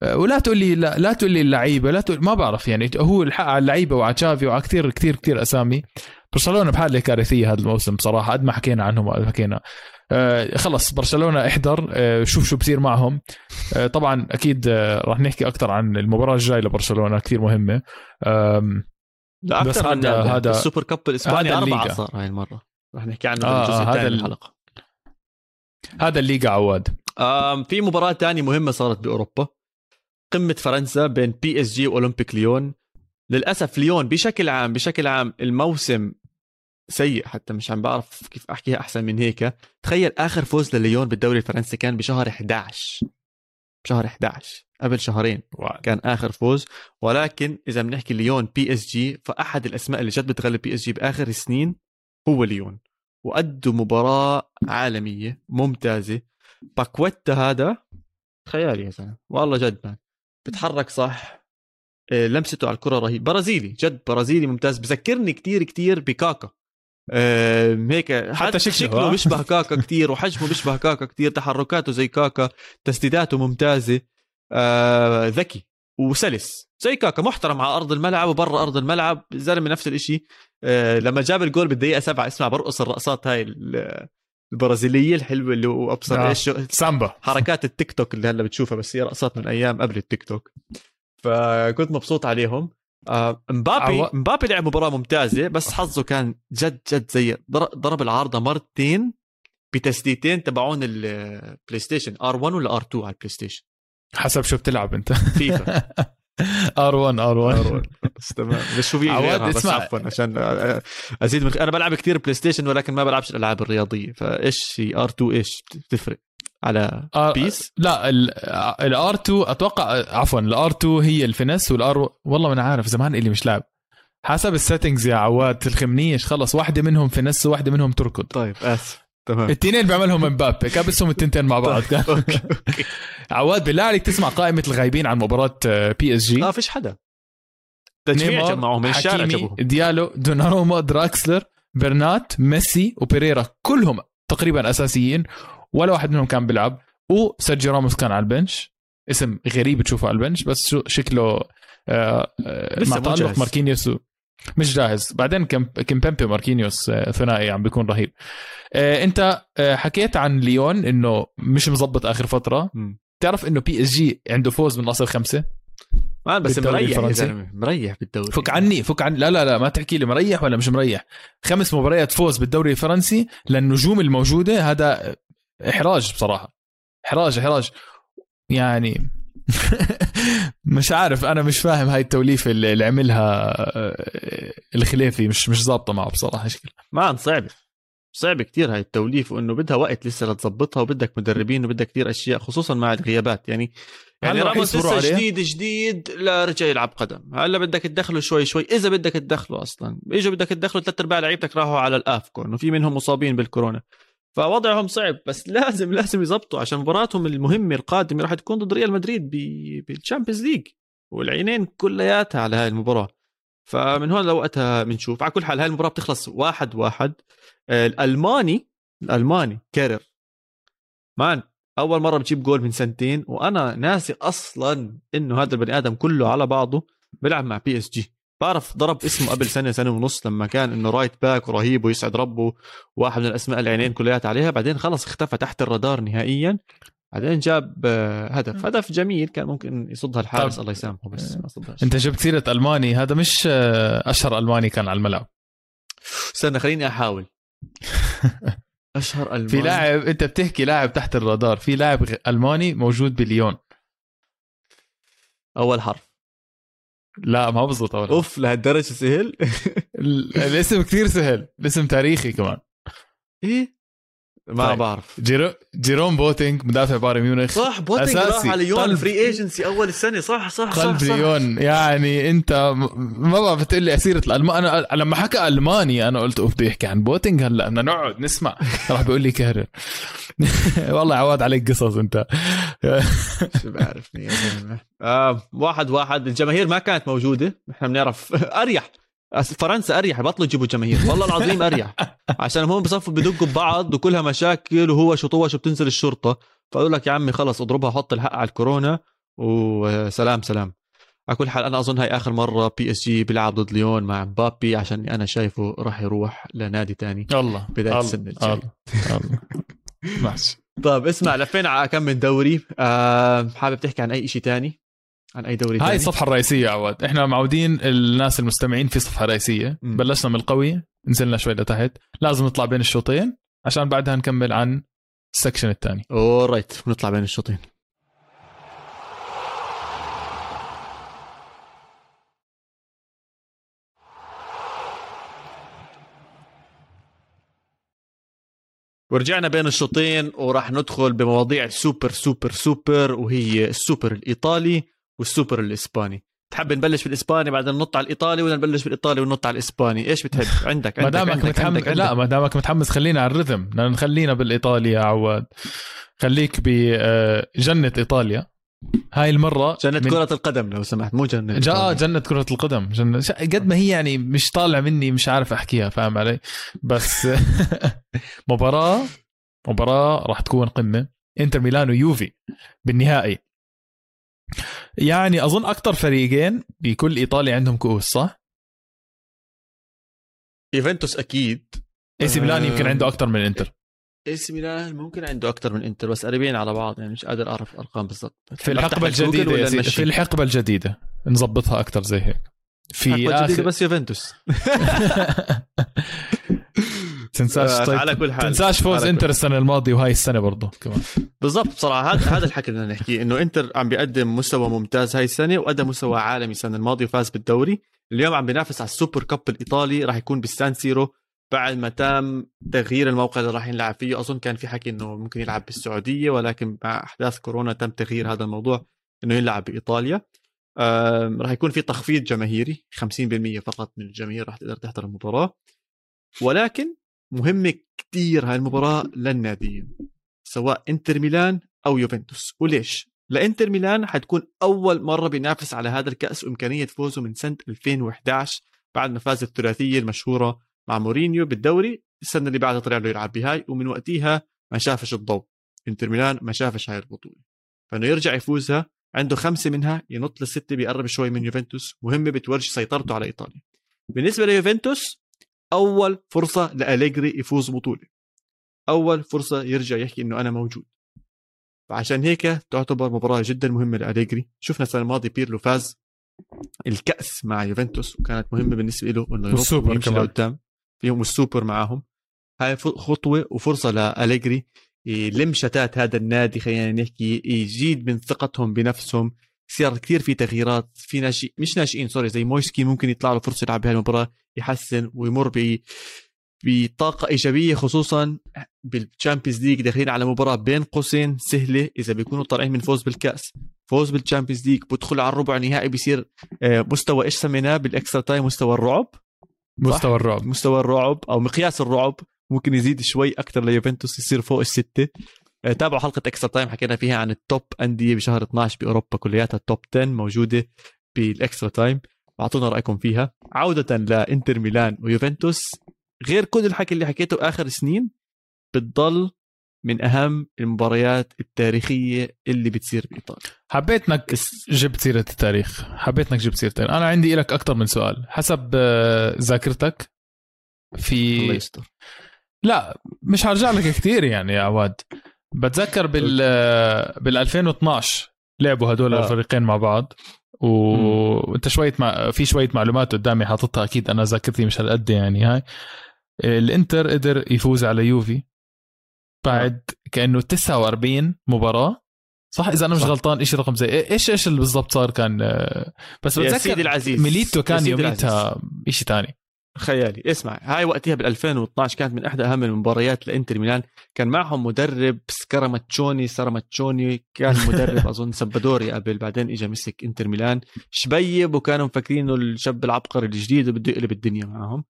أه، ولا تقول لي لا, لا تقول لي اللعيبة لا تقول ما بعرف يعني. هو الحق على اللعيبة وعلى تشافي وعلى كثير كثير كثير أسامي. برشلونة بحاله كارثيه هذا الموسم بصراحه قد ما حكينا عنهم حكينا. آه خلص برشلونة احضر. آه شوف شو بصير معهم. آه طبعا أكيد آه راح نحكي أكثر عن المباراة الجاية لبرشلونة كثير مهمة. آم، لا بس أكثر من هذا- السوبر كاب الإسباني أربعة. صار هاي المرة. رح نحكي عنه آه، بالجزء آه، الثاني هذا من ال- الحلقة. هذا الليغا عواد. في مباراة تانية مهمة صارت بأوروبا. قمة فرنسا بين بي اس جي وأولمبيك ليون. للأسف ليون بشكل عام بشكل عام الموسم سيء حتى مش عم بعرف كيف أحكيها أحسن من هيك. تخيل آخر فوز لليون بالدوري الفرنسي كان بشهر 11 بشهر 11 قبل شهرين كان آخر فوز. ولكن إذا بنحكي ليون بي اس جي فأحد الأسماء اللي جد بتغلب بي اس جي بآخر السنين هو ليون. وادوا مباراة عالمية ممتازة. باكويتا هذا خيالي يا زلمة. والله جد مان. بتحرك صح. إيه، لمسته على الكرة رهيب. برازيلي جد برازيلي ممتاز. بذكرني كتير كتير بكاكا. آه، هيك حتى شكله، شكله؟ بيشبه (laughs) كاكا كتير وحجمه بيشبه كاكا كتير. تحركاته زي كاكا. تسديداته ممتازة. آه، ذكي. وسلس. زي كاكا محترم على أرض الملعب وبرا أرض الملعب زلمة نفس الإشي. آه، لما جاب الجول بالدقيقة سبعة اسمع برقص الرقصات هاي ال- البرازيلية الحلوة اللي أبصر آه. إيش سامبا. حركات التيك توك اللي هلا بتشوفها بس هي رقصات من أيام قبل التيك توك. فكنت مبسوط عليهم. آه، مبابي عوا- مبابي لعب مباراة ممتازة بس حظه كان جد جد زي ضر- ضرب العارضة مرتين بتسديدتين تبعون البلاي ستيشن R1 ولا R2 على البلاي ستيشن حسب شو بتلعب انت. (laughs) فيفا. (laughs) R1 R1 بس تمام. بس شو في عواد، اسمع. عفوا عشان أزيد من أنا بلعب كثير بلاي ستيشن ولكن ما بلعبش الألعاب الرياضية. فإيش هي؟ آر 2 إيش بتفرق على بيس؟ لا الار 2 أتوقع عفوا الار 2 هي الفينس والار والله ما أنا عارف زمان اللي مش لاعب. حسب السيتنجز يا عواد الخمنيش خلص واحدة منهم فينس وواحدة منهم تركض. طيب آسف. تمام. التنين بيعملهم مبابي. كابسهم التنتين مع بعض. (laughs) أوكي. عواد بالله عليك تسمع قائمة الغايبين عن مباراة PSG آه فيش حدا. تجميع نيمار، جمعوهم من الشارع حكيمي، جابوهم. ديالو دوناروما دراكسلر برنات ميسي وبيريرا كلهم تقريبا أساسيين. ولا واحد منهم كان بيلعب. وسيرجيو راموس كان على ال bench. اسم غريب تشوفه على ال bench بس شو شكله آه، آه، مع تألق. ماركينيوس مش جاهز. بعدين كم كيمبيمبي ماركينيوس آه، ثنائي عم بيكون رهيب. آه، انت آه، حكيت عن ليون انه مش مزبط آخر فترة. مم. تعرف انه PSG عنده فوز من اصل خمسة؟ man بس مريح يا؟ زلمة مريح بالدوري. فك عني فك عني. لا لا لا ما تحكي لي مريح ولا مش مريح. خمس مباريات فوز بالدوري الفرنسي للنجوم الموجودة هذا إحراج بصراحة. إحراج إحراج. يعني (laughs) مش عارف أنا مش فاهم هاي التوليفة اللي اللي عملها آه، الخليفي مش مش ظابطة معه بصراحة شكل man صعبه صعب كتير هاي التوليف وإنه بدها وقت لسه لتظبطها وبدك مدربين وبدك كتير أشياء خصوصا مع الغيابات. يعني يعني راموس لسه؟ جديد جديد لا رجع يلعب قدم. هلا بدك تدخله شوي شوي. إذا بدك تدخله أصلا إجوا بدك تدخله ثلاث أرباع لعيبتك راحوا على الأفكون في منهم مصابين بالكورونا. فوضعهم صعب بس لازم لازم يزبطوا عشان مباراتهم المهمة القادمة راح تكون ضد ريال مدريد ب- بال Champions League والعينين كلياتها على هاي المباراة. فمن هون لوقتها بنشوف على كل حال هاي المباراة بتخلص واحد واحد. آه، الألماني الألماني كيرر. man أول مرة بتجيب جول من سنتين وأنا ناسي أصلا إنه هذا البني آدم كله على بعضه بيلعب مع PSG. بعرف ضرب اسمه قبل سنة سنة ونص لما كان إنه right back ورهيب ويسعد ربه واحد من الأسماء العينين كليات عليها بعدين خلص اختفى تحت الرادار نهائيا بعدين جاب آه، هدف. هدف جميل كان ممكن يصدها الحارس الله يسامحه بس ما صدهاش. أنت جبت سيرة ألماني هذا مش آه، أشهر ألماني كان على الملعب. استنى خليني أحاول. (laughs) أشهر ألماني؟ في لاعب أنت بتحكي لاعب تحت الرادار في لاعب ألماني موجود بليون أول حرف. لا ما بزبط oof لهالدرجة سهل؟ ال- الاسم كثير سهل الاسم تاريخي كمان. إيه؟ ما طيب. بعرف. جيرو جيروم بوتينج مدافع بايرن ميونخ. صح بوتنج أساسي. راح على ليون قلب. فري ايجنسي أول السنة. صح صح صح, قلب صح. ليون. يعني أنت ما بعرف تقول لي أسيرة الالمان أنا لما حكى ألماني أنا قلت أوف بده يحكي عن بوتينج هلأ. بدنا نقعد نسمع. (laughs) راح بيقول لي كهرر (laughs) والله عواد عليك قصص أنت. شو بعرفني يا زلمه آه واحد واحد. الجماهير ما كانت موجودة. إحنا بنعرف. (laughs) أريح. فرنسا أريح بطلوا يجيبوا جماهير. والله العظيم أريح. (laughs) عشان هم بصفوا بدقوا ببعض وكلها مشاكل وهو شو طوش وبتنزل الشرطة. فأقول لك يا عمي خلص اضربها حط الحق على الكورونا وسلام سلام. على كل حال أنا أظن هاي آخر مرة PSG بيلعب ضد ليون مع مبابي عشان أنا شايفه راح يروح لنادي تاني الله بداية الله، السنة الجاي. الله الله. (laughs) ماشي. طيب اسمع لفينا على كم من دوري. آه حابب تحكي عن أي شيء تاني؟ عن أي دوري هاي تاني. الصفحة الرئيسية عواد. إحنا معودين الناس المستمعين في صفحة رئيسية. مم. بلشنا من القوي نزلنا شوي لتحت. لازم نطلع بين الشوطين عشان بعدها نكمل عن ال section الثاني. alright بنطلع بين الشوطين. ورجعنا بين الشوطين وراح ندخل بمواضيع super super super وهي السوبر الإيطالي. والسوبر الإسباني. تحب نبلش بالإسباني بعدين ننط على الإيطالي ولا نبلش بالإيطالي وننط على الإسباني؟ إيش بتحب؟ (laughs) عندك ما دامك متحمس. لا ما دامك متحمس خلينا على الرذم بدنا نخلينا بالايطالي يا عواد. خليك بجنه إيطاليا. هاي المرة جنة من- كرة القدم لو سمحت مو جنة جا الإيطالي. جنة كرة القدم. جنة قد ما هي يعني مش طالع مني مش عارف أحكيها فاهم علي؟ بس (laughs) مباراة مباراة راح تكون قمة. إنتر ميلان ويوفي بالنهائي. يعني أظن أكثر فريقين بكل إيطاليا عندهم كؤوس صح؟ يوفنتوس أكيد AC ميلان يمكن آه. عنده أكثر من إنتر AC ميلان ممكن عنده أكثر من إنتر بس قريبين على بعض يعني مش قادر أعرف ارقام بالضبط في سيدي نمشي؟ في الحقبة الجديدة نظبطها أكثر زي هيك في آخر بس يوفنتوس (laughs) تنساش آه، طيب على كل حال. تنساش فوز انتر السنة الماضية وهاي السنة برضه كمان. بالضبط بصراحة هذا هذا الحكي اللي بدنا نحكيه إنه إنتر عم بيقدم مستوى ممتاز هاي السنة وقدم مستوى عالمي السنة الماضية وفاز بالدوري. اليوم عم بينافس على ال Super Cup الإيطالي راح يكون بالسان سيرو بعد ما تم تغيير الموقع اللي راح يلعب فيه. أظن كان في حكي إنه ممكن يلعب بالسعودية ولكن مع أحداث كورونا تم تغيير هذا الموضوع إنه يلعب بإيطاليا. راح يكون في تخفيض جماهيري 50% فقط من الجماهير راح تقدر تحضر المباراة. ولكن مهمة كثير هاي المباراة للناديين سواء إنتر ميلان أو يوفنتوس. وليش؟ لإنتر ميلان حتكون أول مرة بينافس على هذا الكأس وإمكانية فوزه من سنة 2011 بعد ما فاز الثلاثية المشهورة مع مورينيو بالدوري السنة اللي بعدها طلع له يلعب بهاي ومن وقتها ما شافش الضوء. إنتر ميلان ما شافش هاي البطولة. فإنه يرجع يفوزها عنده خمسة منها ينط للستة بيقرب شوي من يوفنتوس. مهمة بتورجي سيطرته على إيطاليا. بالنسبة ليوفنتوس أول فرصة لأليجري يفوز بطولة. أول فرصة يرجع يحكي إنه أنا موجود. فعشان هيك تعتبر مباراة جدا مهمة لأليجري. شفنا السنة الماضية بيرلو فاز الكأس مع يوفنتوس وكانت مهمة بالنسبة له إنه ويمشي كمان. لقدام. فيهم السوبر معاهم هاي خطوة وفرصة لأليجري يلم شتات هذا النادي خلينا نحكي يزيد من ثقتهم بنفسهم. صار كثير في تغييرات في ناشئ مش ناشئين sorry زي مويسكي ممكن يطلع له فرصة يلعب بهاي المباراه يحسن ويمر ب بطاقة إيجابية خصوصا بال Champions League داخلين على مباراة بين قوسين سهلة إذا بيكونوا طالعين من فوز بالكأس. فوز بال Champions League بدخل على الربع النهائي بيصير آه، مستوى إيش سميناه بال Extra Time مستوى الرعب. مستوى الرعب. مستوى الرعب أو مقياس الرعب ممكن يزيد شوي أكثر ليوفنتوس يصير فوق الستة. تابعوا حلقة Extra Time حكينا فيها عن ال top انديه بشهر 12 بأوروبا كلياتها ال top 10 موجودة بال Extra Time أعطونا رأيكم فيها. عودة لانتر ميلان ويوفنتوس. غير كل الحكي اللي حكيته آخر سنين بتضل من أهم المباريات التاريخية اللي بتصير بايطاليا حبيت إنك جبت سيرة التاريخ. حبيت إنك جبت سيرة التاريخ. أنا عندي لك أكثر من سؤال. حسب آه، ذاكرتك في الله يستر. لا مش هرجع لك كثير يعني يا عواد. بتذكر بال بال 2012 لعبوا هدول آه. الفريقين مع بعض وانت شوية مع... في شوية معلومات قدامي حاططها أكيد أنا ذاكرتي مش هالقد يعني هاي. الإنتر قدر يفوز على يوفي بعد كأنه 49 مباراة. صح؟ إذا أنا مش صح. غلطان شيء رقم زي إيش إيش اللي بالضبط صار كان آه، بس يا بتذكر سيدي العزيز ميليتو يا كان يوميتها شيء تاني. خيالي. اسمع هاي وقتها بال 2012 كانت من احدى أهم المباريات لإنتر ميلان. كان معهم مدرب ستراماتشوني ستراماتشوني كان مدرب (laughs) أظن سبادوري قبل بعدين اجى مسك إنتر ميلان. شبيب وكانوا مفكرينه الشاب العبقري الجديد وبده يقلب الدنيا معهم.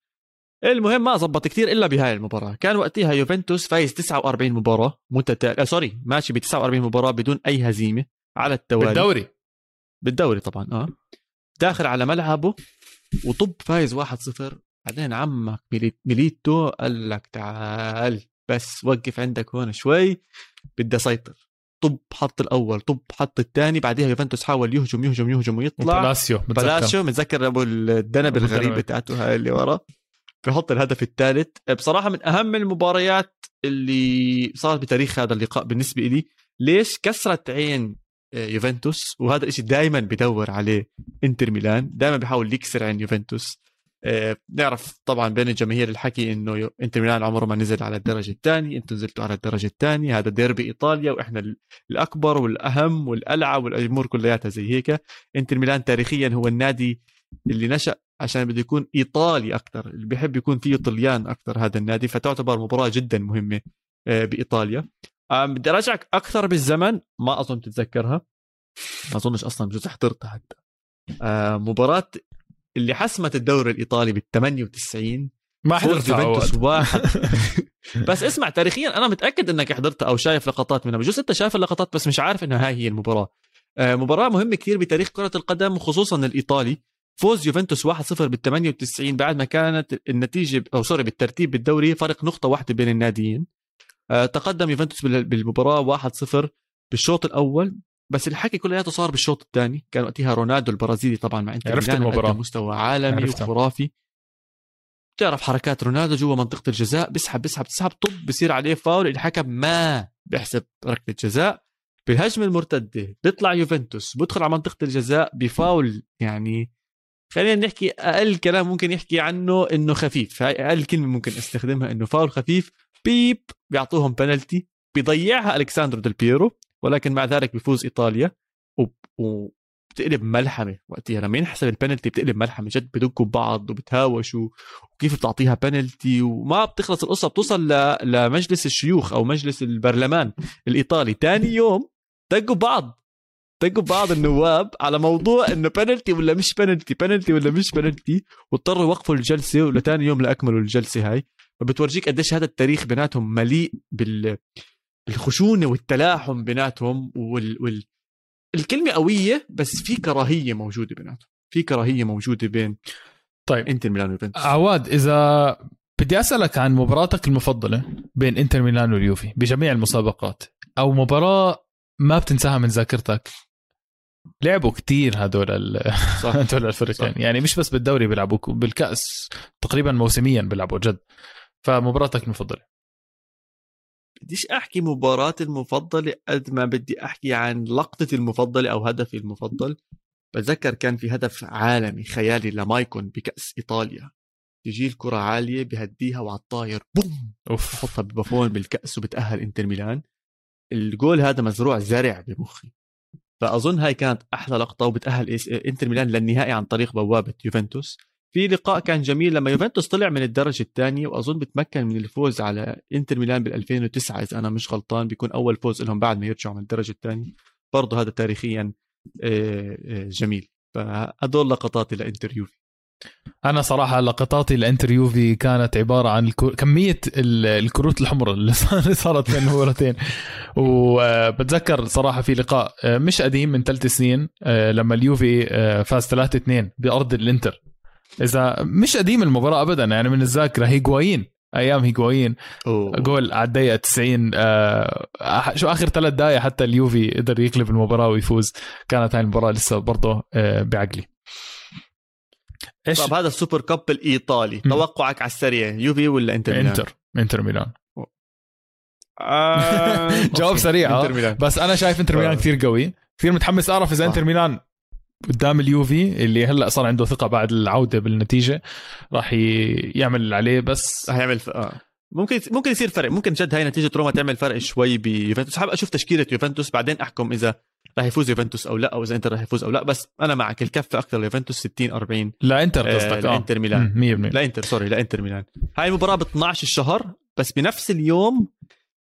المهم ما زبط كثير إلا بهاي المباراة. كان وقتها يوفنتوس فايز 49 مباراة متتالية آه sorry ماشي ب 49 مباراة بدون أي هزيمة على التوالي. بالدوري. بالدوري طبعا آه. داخل على ملعبه وطب فايز 1-0 بعدين عمك ميليت- ميليتو قال لك تعال بس وقف عندك هون شوي بدي أسيطر. طب حط الأول طب حط الثاني بعدها يوفنتوس حاول يهجم يهجم يهجم ويطلع. بلاسيو. بلاسيو متذكر أبو الذنب الغريب. بتاعته هاي اللي ورا. بحط الهدف الثالث. بصراحة من أهم المباريات اللي صارت بتاريخ هذا اللقاء بالنسبة لي ليش كسرت عين آه، يوفنتوس؟ وهذا الشيء دائما بدور عليه إنتر ميلان. دائما بيحاول يكسر عين يوفنتوس. آه، بنعرف طبعا بين الجماهير الحكي إنه إنتر ميلان عمره ما نزل على الدرجة الثانية أنتم نزلتوا على الدرجة الثانية هذا ديربي إيطاليا وإحنا ال- الأكبر والأهم والالعى والأمور كلياتها زي هيك. إنتر ميلان تاريخيا هو النادي اللي نشأ عشان بده يكون إيطالي أكثر اللي بيحب يكون فيه طليان أكثر هذا النادي فتعتبر مباراة جدا مهمة آه، بإيطاليا. بدي ارجعك أكثر بالزمن ما أظن تتذكرها ما أظنش أصلا بجوز حضرتها حتى. آه، مباراة اللي حسمت الدوري الإيطالي بال 98 ما حضرتها يوفنتوس. واحد. (laughs) بس اسمع تاريخيا أنا متأكد إنك حضرتها أو شايف لقطات منها. بجوز أنت شايف اللقطات بس مش عارف انها هاي هي المباراة. آه، مباراة مهمة كثير بتاريخ كرة القدم وخصوصا الإيطالي. فوز يوفنتوس 1-0 بال 98 بعد ما كانت النتيجة أو sorry بالترتيب بالدوري فرق نقطة واحدة بين الناديين. آه، تقدم يوفنتوس بال- بالمباراة 1-0 بالشوط الأول. بس الحكي كلياته صار بالشوط الثاني. كان وقتها رونالدو البرازيلي طبعا مع انتر عرفت. قدم مستوى عالمي عرفتها. وخرافي. بتعرف حركات رونالدو جوا منطقة الجزاء بيسحب بيسحب بيسحب طب بصير عليه فاول الحكم ما بيحسب ركلة جزاء. بالهجمه المرتده بيطلع يوفنتوس بدخل على منطقة الجزاء بفاول يعني خلينا نحكي أقل كلام ممكن يحكي عنه إنه خفيف. هاي أقل كلمة ممكن أستخدمها إنه فاول خفيف. بيب بيعطوهم بنالتي بيضيعها ألكساندرو ديل بيرو. ولكن مع ذلك بيفوز إيطاليا وب- وبتقلب ملحمة وقتها لما ينحسب البنالتي بتقلب ملحمة جد بدقوا ببعض وبتهاوشوا وكيف بتعطيها بنالتي وما بتخلص القصة بتوصل. لمجلس الشيوخ أو مجلس البرلمان الإيطالي ثاني يوم دقوا بعض دقوا بعض النواب على موضوع إنه بنالتي ولا مش بنالتي بنالتي ولا مش بنالتي واضطروا يوقفوا الجلسة ولتاني يوم لأكملوا الجلسة هاي فبتورجيك قديش هذا التاريخ بيناتهم مليء بال الخشونة والتلاحم بيناتهم وال... وال... الكلمة قوية بس في كراهية موجودة بيناتهم. في كراهية موجودة بين طيب. إنتر ميلان ويوفنتوس. عواد إذا بدي أسألك عن مباراتك المفضلة بين إنتر ميلان واليوفي بجميع المسابقات أو مباراة ما بتنساها من ذاكرتك؟ لعبوا كتير هدول ال- (laughs) هدول الفريقين. يعني مش بس بالدوري بيلعبوا بالكأس تقريبا موسميا بيلعبوا جد. فمباراتك المفضلة. بديش أحكي مباراتي المفضلة قد ما بدي أحكي عن لقطتي المفضلة أو هدفي المفضل. بتذكر كان في هدف عالمي خيالي لمايكون بكأس إيطاليا. تجي الكرة عالية بهديها وعلى الطاير بوم! أوف. بحطها ببافون بالكأس وبتأهل إنتر ميلان. الجول هذا مزروع زرع بمخي. فأظن هاي كانت أحلى لقطة وبتأهل إنتر ميلان للنهائي عن طريق بوابة يوفنتوس. في لقاء كان جميل لما يوفنتوس طلع من الدرجة الثانية وأظن بتمكن من الفوز على إنتر ميلان بال 2009 إذا أنا مش غلطان بيكون أول فوز لهم بعد ما يرجعوا من الدرجة الثانية. برضه هذا تاريخيا آه، آه، جميل. فهدول لقطاتي لانتر يوفي. أنا صراحة لقطاتي لانتر يوفي كانت عبارة عن الكو... كمية ال- الكروت الحمراء اللي صار- صارت بين المباراتين. وبتذكر صراحة في لقاء آه، مش قديم من ثلاث سنين آه، لما اليوفي آه، فاز 3 2 بأرض الإنتر. إذا مش قديم المباراة ابدا يعني من الذاكرة هيغوايين أيام هيغوايين أوه. جول على الدقيقة 90 آه شو آخر ثلاث دقائق حتى اليوفي قدر يقلب المباراة ويفوز كانت هاي المباراة لسه برضه آه بعقلي إيش طب هذا ال Super Cup الإيطالي م. توقعك على السريع يوفي ولا إنتر ميلان؟ إنتر إنتر ميلان آه... (laughs) جواب. سريع آه. بس أنا شايف إنتر ميلان آه. كثير قوي كثير متحمس أعرف إذا. إنتر ميلان قدام اليوفي اللي هلا صار عنده ثقة بعد العودة بالنتيجة راح يعمل اللي عليه بس رح يعمل ف... آه. ممكن ممكن يصير فرق. ممكن جد هاي نتيجة روما تعمل فرق شوي بيوفنتوس. حابب أشوف تشكيلة يوفنتوس بعدين أحكم إذا رح يفوز يوفنتوس أو لا أو إذا إنتر رح يفوز أو لا. بس أنا معك الكفة أكثر ليوفنتوس 60 40 لإنتر آه، قصدك آه. لإنتر ميلان. مم، 100% لإنتر sorry لإنتر ميلان. هاي المباراه ب 12 الشهر بس بنفس اليوم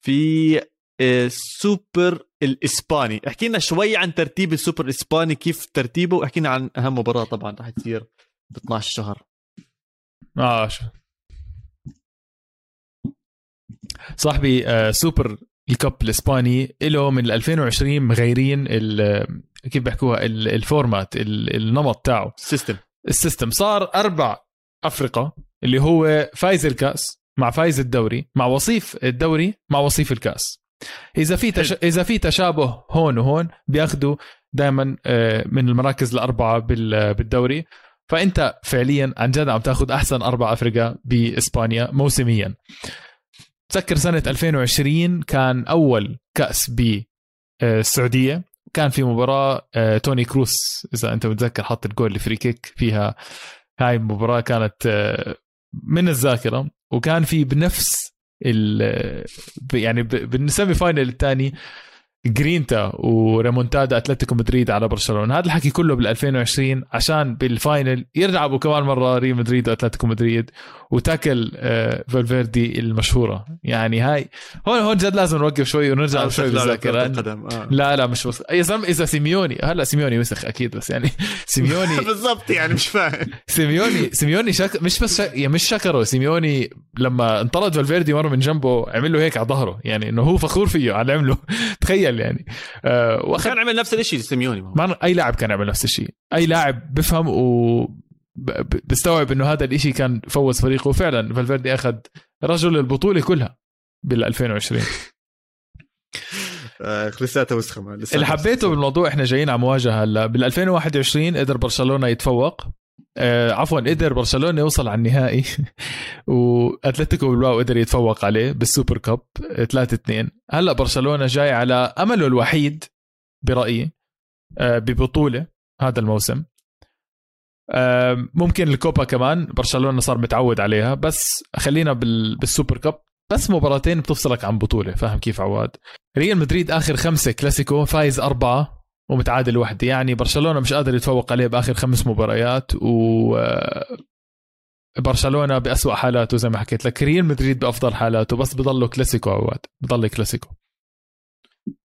في آه، السوبر الإسباني. احكي لنا شوي عن ترتيب السوبر الإسباني كيف ترتيبه واحكي لنا عن أهم مباراة طبعا رح تصير ب 12 شهر. آه صاحبي آه سوبر الكاب الإسباني له من 2020 مغيرين ال- كيف بيحكوها؟ ال- ال format ال- النمط تاعه system ال system. صار أربع افرقه اللي هو فايز الكاس مع فايز الدوري مع وصيف الدوري مع وصيف الكاس. إذا في تش... إذا في تشابه هون وهون بياخذوا دائما من المراكز الأربعة بال- بالدوري. فأنت فعليا عن جد عم تاخذ أحسن أربع افرقه بإسبانيا موسميا. تذكر سنة 2020 كان أول كأس بالسعوديه كان في مباراة آه، توني كروس إذا أنت متذكر حط ال goal ال free kick فيها. هاي المباراة كانت آه، من الذاكرة. وكان في بنفس يعني بال semi final الثاني. جرينتا وريمونتادا أتلتيكو مدريد على برشلونة. هذا الحكي كله بال 2020 عشان بال final يلعبوا كمان مرة ريال مدريد وأتلتيكو مدريد و tackle آه، فالفيردي المشهورة. يعني هاي هون هون جد لازم نوقف شوي ونرجع شوي بالذاكرة. القدم. آه. لا لا مش وسخ يا زلمه إذا سيميوني هلا سيميوني وسخ أكيد بس يعني (laughs) سيميوني (laughs) بالضبط يعني مش فاهم. سيميوني سيميوني شك... مش بس شك... يعني مش شكره. سيميوني لما انطرد فالفيردي مرة من جنبه عمل له هيك على ظهره. يعني إنه هو فخور فيه على اللي عمله. (laughs) تخيل. يعني. آه كان عمل نفس الشيء سيميوني. ما أي لاعب كان يعمل نفس الشيء أي لاعب بفهم و ب- ب- بيستوعب إنه هذا الإشي كان فوز فريقه. وفعلا فالفيردي أخذ رجل البطولة كلها بال 2020 (laughs) آه، لساتها وسخة اللي حبيته. بالموضوع إحنا جايين على مواجهة هلا. بال 2021 قدر برشلونة يتفوق. آه عفوا قدر برشلونة يوصل على النهائي. (laughs) وأتلتيكو بالباو قدر يتفوق عليه بال super cup 3 2 هلأ برشلونة جاي على أمله الوحيد برأيي آه ببطولة هذا الموسم. آه ممكن الكوبا كمان برشلونة صار متعود عليها بس خلينا بال بال super cup. بس مباراتين بتفصلك عن بطولة فاهم كيف عواد؟ ريال مدريد آخر خمسة كلاسيكو فايز أربعة. ومتعادل وحده يعني برشلونة مش قادر يتفوق عليه بآخر خمس مباريات و برشلونة بأسوأ حالاته زي ما حكيت لك. ريال مدريد بأفضل حالاته بس بضله كلاسيكو عواد بضل كلاسيكو.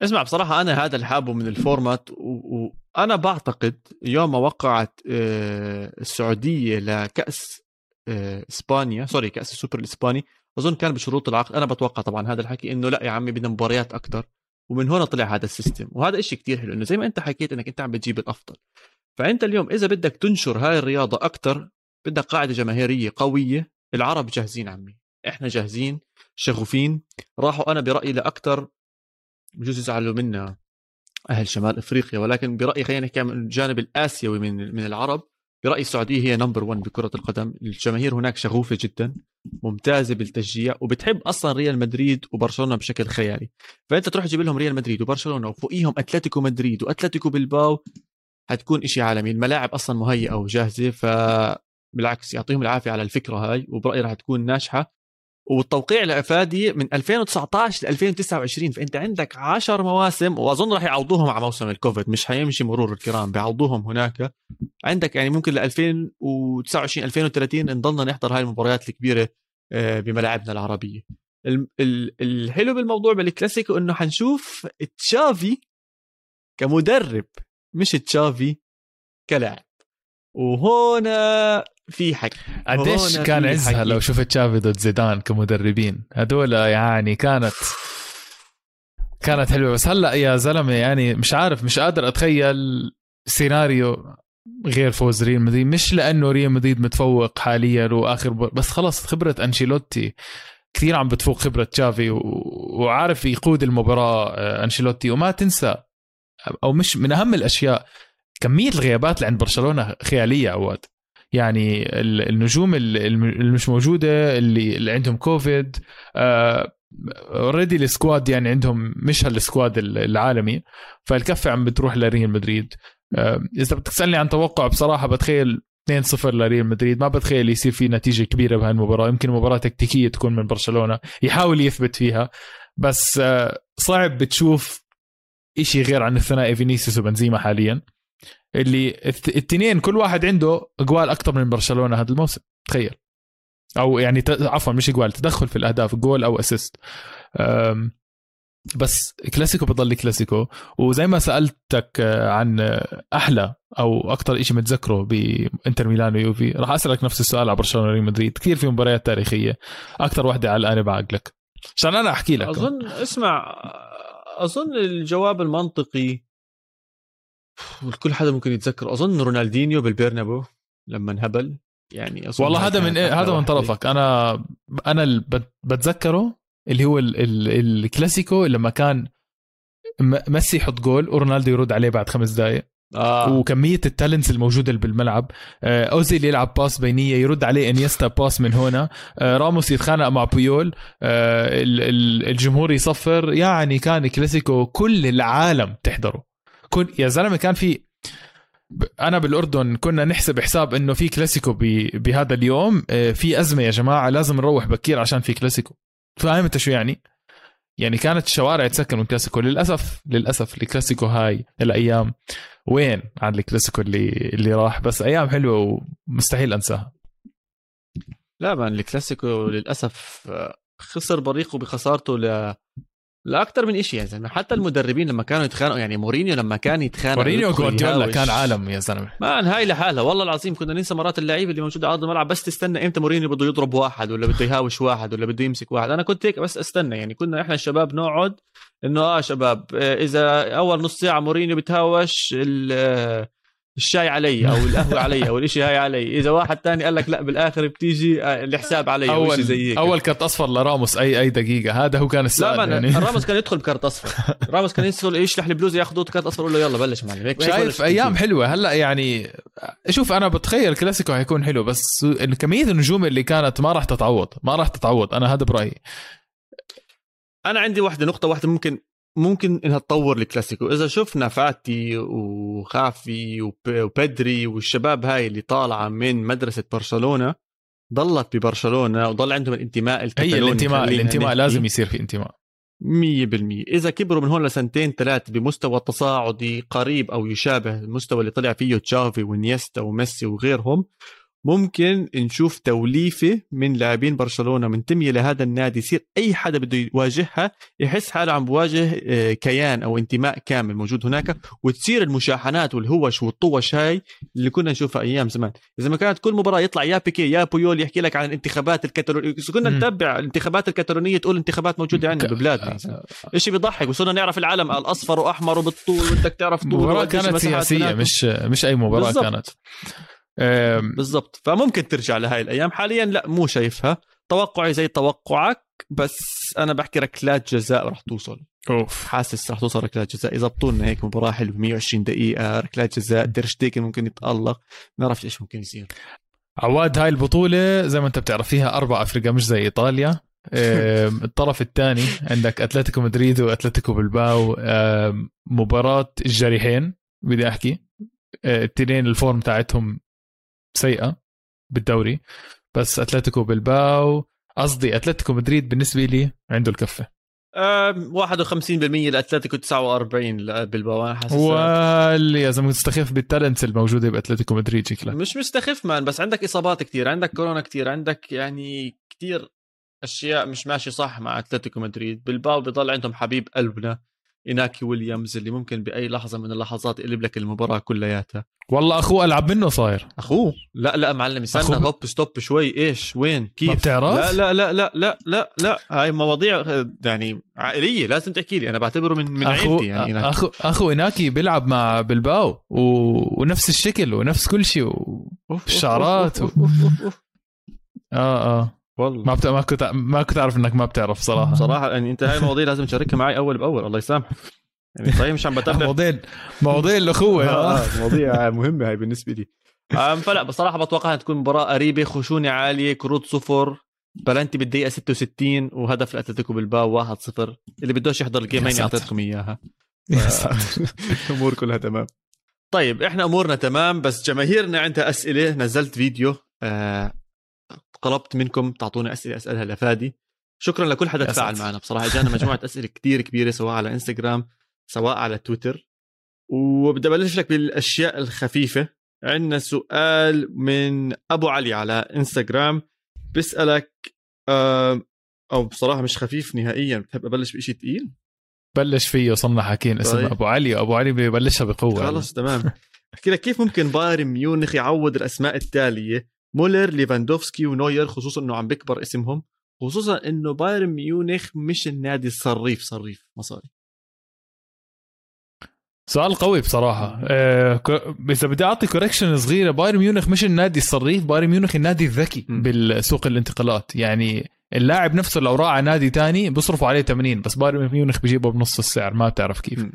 اسمع بصراحة أنا هذا اللي حابه من ال format و- وأنا بعتقد يوم ما وقعت آه، السعودية لكأس آه، إسبانيا sorry كأس السوبر الإسباني أظن كان بشروط العقد. أنا بتوقع طبعا هذا الحكي إنه لا يا عمي بدنا مباريات أكثر ومن هنا طلع هذا ال system. وهذا إشي كتير حلو إنه زي ما أنت حكيت إنك أنت عم بتجيب الأفضل. فأنت اليوم إذا بدك تنشر هاي الرياضة أكثر بدك قاعدة جماهيرية قوية العرب جاهزين عمي. إحنا جاهزين شغوفين. راحوا أنا برأيي لأكثر بجوز يزعلوا منا أهل شمال إفريقيا ولكن برأيي خلينا نحكي عن الجانب الآسيوي من من العرب. برايي السعودية هي number 1 بكرة القدم. الجماهير هناك شغوفة جدا ممتازة بالتشجيع وبتحب أصلا ريال مدريد وبرشلونة بشكل خيالي. فأنت تروح تجيب لهم ريال مدريد وبرشلونة وفوقيهم أتلتيكو مدريد وأتلتيكو بالباو حتكون إشي عالمي. الملاعب أصلا مهيئة وجاهزة فبالعكس يعطيهم العافية على الفكرة هاي وبرأيي راح تكون ناجحة. والتوقيع لافادي من 2019 ل 2029 فأنت عندك 10 مواسم وأظن راح يعوضوهم على موسم الكوفيد مش حيمشي مرور الكرام بيعوضوهم هناك. عندك يعني ممكن ل 2029 2030 نضلنا نحضر هاي المباريات الكبيرة آه، بملاعبنا العربية. ال- ال- الحلو بالموضوع بالكلاسيكو إنه حنشوف تشافي كمدرب مش تشافي كلاعب. وهون في حكي قديش كان عزها. لو شفت تشافي ضد زيدان كمدربين؟ هدول يعني كانت كانت حلوة. بس هلأ يا زلمة يعني مش عارف مش قادر أتخيل سيناريو غير فوز ريال مدريد. مش لأنه ريال مدريد متفوق حاليا وآخر بس خلص خبرة أنشيلوتي. كثير عم بتفوق خبرة تشافي و... وعارف يقود المباراة آه، أنشيلوتي. وما تنسى أو مش من أهم الأشياء كمية الغيابات اللي عند برشلونة خيالية أوقات. يعني النجوم اللي مش موجودة اللي, اللي عندهم كوفيد already آه ال squad يعني عندهم مش هال squad العالمي فالكفة عم بتروح لريال مدريد. آه إذا بدك تسألني عن توقع بصراحة بتخيل 2-0 لريال مدريد. ما بتخيل يصير في نتيجة كبيرة بهالمباراه يمكن مباراة تكتيكية تكون من برشلونة. يحاول يثبت فيها. بس آه صعب بتشوف إشي غير عن الثنائي فينيسيوس وبنزيما حاليا. اللي الاثنين كل واحد عنده اجوال أكثر من برشلونة هذا الموسم تخيل. أو يعني عفوا مش اجوال تدخل في الأهداف جول أو assist بس كلاسيكو بضل كلاسيكو. وزي ما سألتك آه، عن أحلى أو أكثر شيء متذكره بإنتر ميلان ويوفي راح أسألك نفس السؤال على برشلونة وريال مدريد. كثير في مباريات تاريخية. أكثر وحدة الان بعقلك عشان أنا أحكي لك أظن اسمع أظن الجواب المنطقي كل حدا ممكن يتذكر. أظن رونالدينيو بالبيرنابو لما انهبل. يعني أظن والله هذا من إيه؟ هذا من طرفك. أنا أنا اللي بتذكره اللي هو ال ال الكلاسيكو لما كان ميسي يحط جول ورونالدو يرد عليه بعد خمس دقائق آه. وكمية ال talents الموجودة بالملعب. آه أوزيل يلعب pass بينيه يرد عليه إنيستا pass من هنا. آه راموس يتخانق مع بويول آه الجمهور يصفر. يعني كان كلاسيكو كل العالم تحضره. كن يا زلمة كان في أنا بالأردن كنا نحسب حساب إنه في كلاسيكو بهذا اليوم آه، في أزمة يا جماعة لازم نروح بكير عشان في كلاسيكو. فاهم أنت شو يعني؟ يعني كانت الشوارع تسكر من كلاسيكو. للاسف للأسف الكلاسيكو هاي الأيام وين عن الكلاسيكو اللي اللي راح؟ بس أيام حلوة ومستحيل أنساها. لا الكلاسيكو للأسف آه، خسر بريقه بخسارته ل لا أكثر من شيء يا زلمة. حتى المدربين لما كانوا يتخانقوا يعني مورينيو لما كان يتخانق مورينيو جوارديولا كان عالم يا زلمة. man هاي لحالها. والله العظيم كنا ننسى مرات اللعيبه اللي موجوده على ارض الملعب بس تستنى إمتى مورينيو بده يضرب واحد ولا بده يهاوش واحد ولا بده يمسك واحد. أنا كنت هيك بس أستنى. يعني كنا إحنا الشباب نقعد إنه آه شباب إذا أول نص ساعة مورينيو بتهاوش الشاي علي أو القهوة علي أو الشيء هاي علي. إذا واحد تاني قال لك لا بالآخر بتيجي آه، الحساب علي اول زي هيك. أول كرت أصفر لراموس اي أي دقيقة. هذا هو كان السؤال لا يعني. راموس كان يدخل بكرت أصفر. (laughs) راموس كان يدخل يشلح البلوزه ياخذ كرت أصفر يقول له يلا بلش معلم. هيك شايف أيام حلوة. هلأ يعني شوف أنا بتخيل كلاسيكو حيكون حلو بس كمية النجوم اللي كانت ما راح تتعوض. ما راح تتعوض. أنا هذا برأيي. أنا عندي واحدة نقطة واحدة ممكن ممكن إنها تطور الكلاسيكو. إذا شفنا فاتي وخافي وبدري والشباب هاي اللي طالعة من مدرسة برشلونة ضلت ببرشلونة وضل عندهم الانتماء الكتالوني هي الانتماء الانتماء لازم يصير في انتماء. 100% إذا كبروا من هون لسنتين ثلاثة بمستوى تصاعدي قريب أو يشابه المستوى اللي طلع فيه تشافي ونيستا وميسي وغيرهم ممكن نشوف توليفة من لاعبين برشلونة منتميه لهذا النادي. يصير أي حدا بده يواجهها يحس حاله عم بواجه آه، كيان أو انتماء كامل موجود هناك. وتصير المشاحنات والهوش والطوش هاي اللي كنا نشوفها أيام زمان. إذا ما كانت كل مباراة يطلع يا بيكي يا بويول يحكي لك عن الانتخابات الكتالونيه كنا نتبع الانتخابات الكتالونيه تقول انتخابات موجودة عندنا ببلادنا شيء بيضحك؟ وصرنا نعرف العالم الأصفر وأحمر وبالطول بدك تعرف طول مباراه كانت سياسية مش مش أي مباراة بالزبط. كانت. بالضبط. فممكن ترجع لهاي الأيام. حاليا لا مو شايفها. توقعي زي توقعك بس أنا بحكي ركلات جزاء راح توصل. أوف. حاسس راح توصل ركلات جزاء. يضبطوا لنا هيك مباراه حلوة 120 دقيقة ركلات جزاء. ديرشتيكن ممكن يتألق. ما نعرفش إيش ممكن يصير. عواد هاي البطولة زي ما أنت بتعرف فيها أربع أفريقيا مش زي إيطاليا. (laughs) الطرف الثاني عندك أتلتيكو مدريد وأتلتيكو بالباو مباراة الجريحين بدي أحكي. التنين الفورم تاعتهم سيئة بالدوري بس أتلتيكو بالباو قصدي أتلتيكو مدريد بالنسبة لي عنده الكفة. أه 51% لأتلتيكو 49 بالباو أنا حاسس واللي يا زلمة تستخف بال talents الموجودة بأتلتيكو مدريد شكلها. مش مستخف man بس عندك إصابات كثير عندك كورونا كثير عندك يعني كثير أشياء مش ماشي صح مع أتلتيكو مدريد. بالباو بضل عندهم حبيب قلبنا. إناكي ويليامز اللي ممكن بأي لحظة من اللحظات يقلب لك المباراة كلياتها. والله أخوه ألعب منه صاير. أخوه؟ لا لا معلم استنى أخوه- هوب stop شوي. إيش؟ وين؟ كيف؟ ما بتعرف؟ لا لا لا لا لا لا لا. هاي مواضيع آه، يعني عائلية لازم تحكي لي. أنا بعتبره من من اخو عيلتي يعني إناكي. اخو اخو اناكي بيلعب مع بلباو و... ونفس الشكل ونفس كل شيء و... أوف، أوف، آه آه والله. ما بت... ما كنت ما كنت أعرف إنك ما بتعرف صراحة. بصراحة يعني أنت هاي المواضيع لازم تشاركها معي أول بأول الله يسامحك. يعني صحيح مش عم بتابع مواضيع مواضيع الأخوة آه،. آه، مواضيع مهمة هاي بالنسبة لي. فلا بصراحة بتوقع إنها تكون مباراة قريبة خشونة عالية كروت صفر بلنتي بالدقيقه 66 وهدف الاتلتيكو بالباو 1-0 اللي بدوش يحضر ال game هيني. أعطيتكم إياها. (laughs) الأمور كلها تمام. طيب إحنا أمورنا تمام بس جماهيرنا عندها أسئلة نزلت فيديو. آه طلبت منكم تعطوني أسئلة أسألها لفادي شكرا لكل حدا تفاعل. معنا. بصراحة اجانا مجموعة (laughs) أسئلة كتير كبيرة سواء على إنستغرام سواء على تويتر. وبدي أبلش لك بالأشياء الخفيفة. عندنا سؤال من أبو علي على إنستغرام. بيسألك أو بصراحة مش خفيف نهائيا. بتحب أبلش بشيء ثقيل بلش فيه وصلنا حاكين اسم طيب. أبو علي. أبو علي ببلشها بقوة. خلص تمام. احكي لك كيف ممكن بايرن ميونخ يعوض الأسماء التالية؟ مولر ليفاندوفسكي ونوير خصوصا إنه عم بكبر اسمهم خصوصا إنه بايرن ميونخ مش النادي الصريف صريف مصاري سؤال قوي بصراحة. آه إذا بدي أعطي correction صغيرة بايرن ميونخ مش النادي الصريف بايرن ميونخ النادي الذكي. بالسوق الانتقالات. يعني اللاعب نفسه لو راح على نادي تاني بيصرفوا عليه 80 بس بايرن ميونخ بيجيبه بنص السعر ما بتعرف كيف.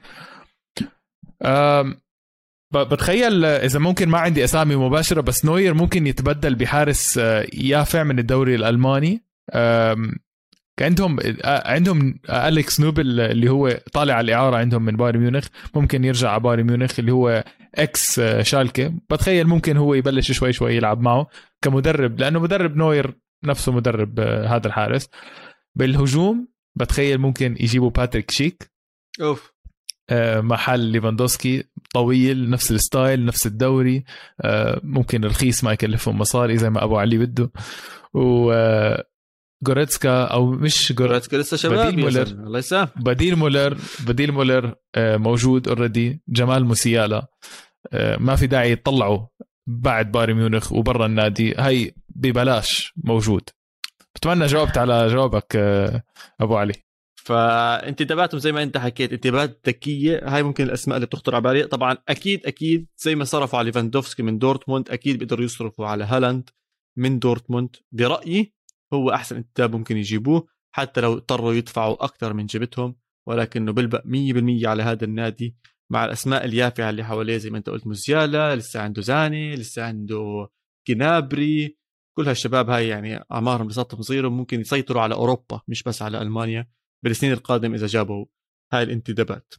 بتخيل آه، إذا ممكن ما عندي أسامي مباشرة بس نوير ممكن يتبدل بحارس آه، يافع من الدوري الألماني. آم، عندهم آه، عندهم أليكس نوبل اللي هو طالع على الإعارة عندهم من بايرن ميونخ. ممكن يرجع على بايرن ميونخ اللي هو ex آه، شالكة. بتخيل ممكن هو يبلش شوي شوي يلعب معه كمدرب لأنه مدرب نوير نفسه مدرب آه، هذا الحارس. بالهجوم بتخيل ممكن يجيبوا باتريك شيك. أوف. آه، محل ليفاندوسكي طويل نفس الستايل نفس الدوري. آه، ممكن رخيص ما يكلفهم مصاري زي ما أبو علي بده. و آه، جوريتسكا أو مش جوريتسكا لسه شباب بديل مولر. الله يسامح بديل مولر بديل مولر آه، موجود already جمال موسيالا. آه، ما في داعي يطلعوا بعد بايرن ميونخ وبرا النادي. هاي ببلاش موجود. بتمنى جاوبت على جوابك آه، أبو علي. فانتداباتهم زي ما أنت حكيت انتدابات ذكية. هاي ممكن الأسماء اللي بتخطر على بالي. طبعا أكيد أكيد زي ما صرفوا على ليفاندوفسكي من دورتموند أكيد بيقدروا يصرفوا على هالاند من دورتموند. برأيي هو أحسن انتداب ممكن يجيبوه حتى لو اضطروا يدفعوا أكثر من جبتهم ولكنه بلبق 100% على هذا النادي مع الأسماء اليافعة اللي حواليه زي ما أنت قلت موسيالا لسه عنده زاني لسه عنده جنابري. كل هالشباب هاي يعني أعمارهم لساتهم صغيرة وممكن يسيطروا على أوروبا مش بس على ألمانيا. بالسنين القادمة إذا جابوا هاي الانتدابات.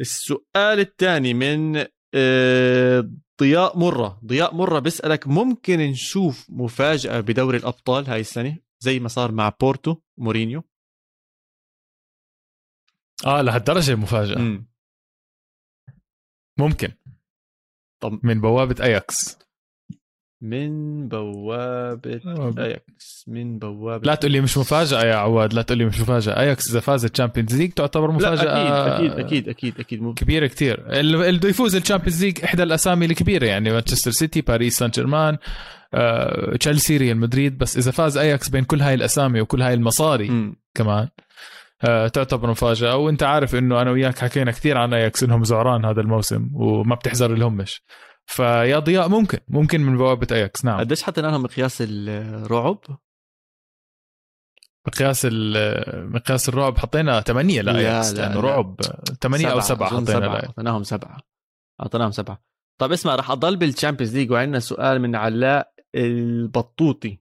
السؤال الثاني من آه، ضياء مرة. ضياء مرة بيسألك ممكن نشوف مفاجأة بدوري الأبطال هاي السنة؟ زي ما صار مع بورتو مورينيو؟ آه لهالدرجة مفاجأة. مم. ممكن. طب من بوابة أياكس. من بوابة. أياكس من بوابة لا تقول لي مش مفاجأة يا عواد لا تقول لي مش مفاجأة. اياكس إذا فاز ال Champions League تعتبر لا مفاجأة أكيد أكيد أكيد أكيد أكيد. مو- كبيرة كتير. اللي بده يفوز ال Champions League إحدى الأسامي الكبيره يعني مانشستر سيتي باريس سان جيرمان آه، تشيلسي ريال مدريد. بس إذا فاز اياكس بين كل هاي الأسامي وكل هاي المصاري مم. كمان آه، تعتبر مفاجأة. وأنت عارف إنه أنا وياك حكينا كثير عن اياكس إنهم زعران هذا الموسم وما بتحزر لهمش. فيا ضياء ممكن ممكن من بوابة أياكس نعم. قديش حطينا لهم مقياس الرعب؟ مقياس ال- مقياس الرعب حطينا 8 لا، لا. رعب. 8 أو 7 أظن حطينا أعطيناهم سبعة. أعطيناهم سبعة. طب اسمع رح أضل بال Champions League وعندنا سؤال من علاء البطوطي.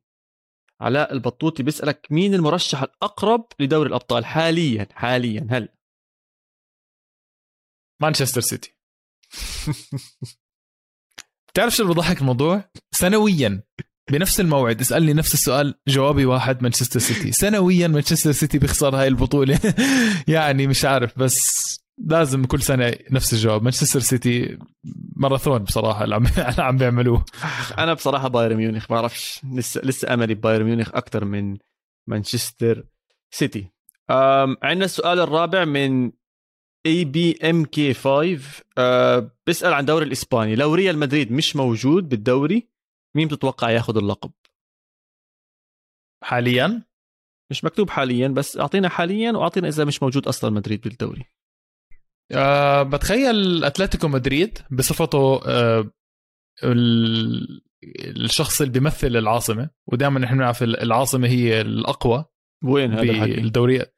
علاء البطوطي بيسألك مين المرشح الأقرب لدوري الأبطال حاليا؟ حاليا هل مانشستر سيتي. (laughs) بتعرف شو اللي بضحك الموضوع؟ سنويا بنفس الموعد اسألني نفس السؤال جوابي واحد مانشستر سيتي. سنويا مانشستر سيتي بيخسر هاي البطولة. (laughs) يعني مش عارف بس لازم كل سنة نفس الجواب. مانشستر سيتي ماراثون بصراحة اللي عم (laughs) عم بيعملوه. أنا بصراحة بايرن ميونخ ما بعرفش لسه لسه أملي بايرن ميونخ أكثر من مانشستر سيتي. عندنا السؤال الرابع من IBMK 5 بيسأل عن الدوري الإسباني. لو ريال مدريد مش موجود بالدوري مين بتتوقع ياخذ اللقب؟ حاليا؟ مش مكتوب حاليا بس أعطينا حاليا وأعطينا إذا مش موجود أصلا مدريد بالدوري. أه بتخيل أتلتيكو مدريد بصفته أه الشخص اللي بيمثل العاصمة ودائما نحن بنعرف العاصمة هي الأقوى وين هذا الحكي؟ بالدوريات.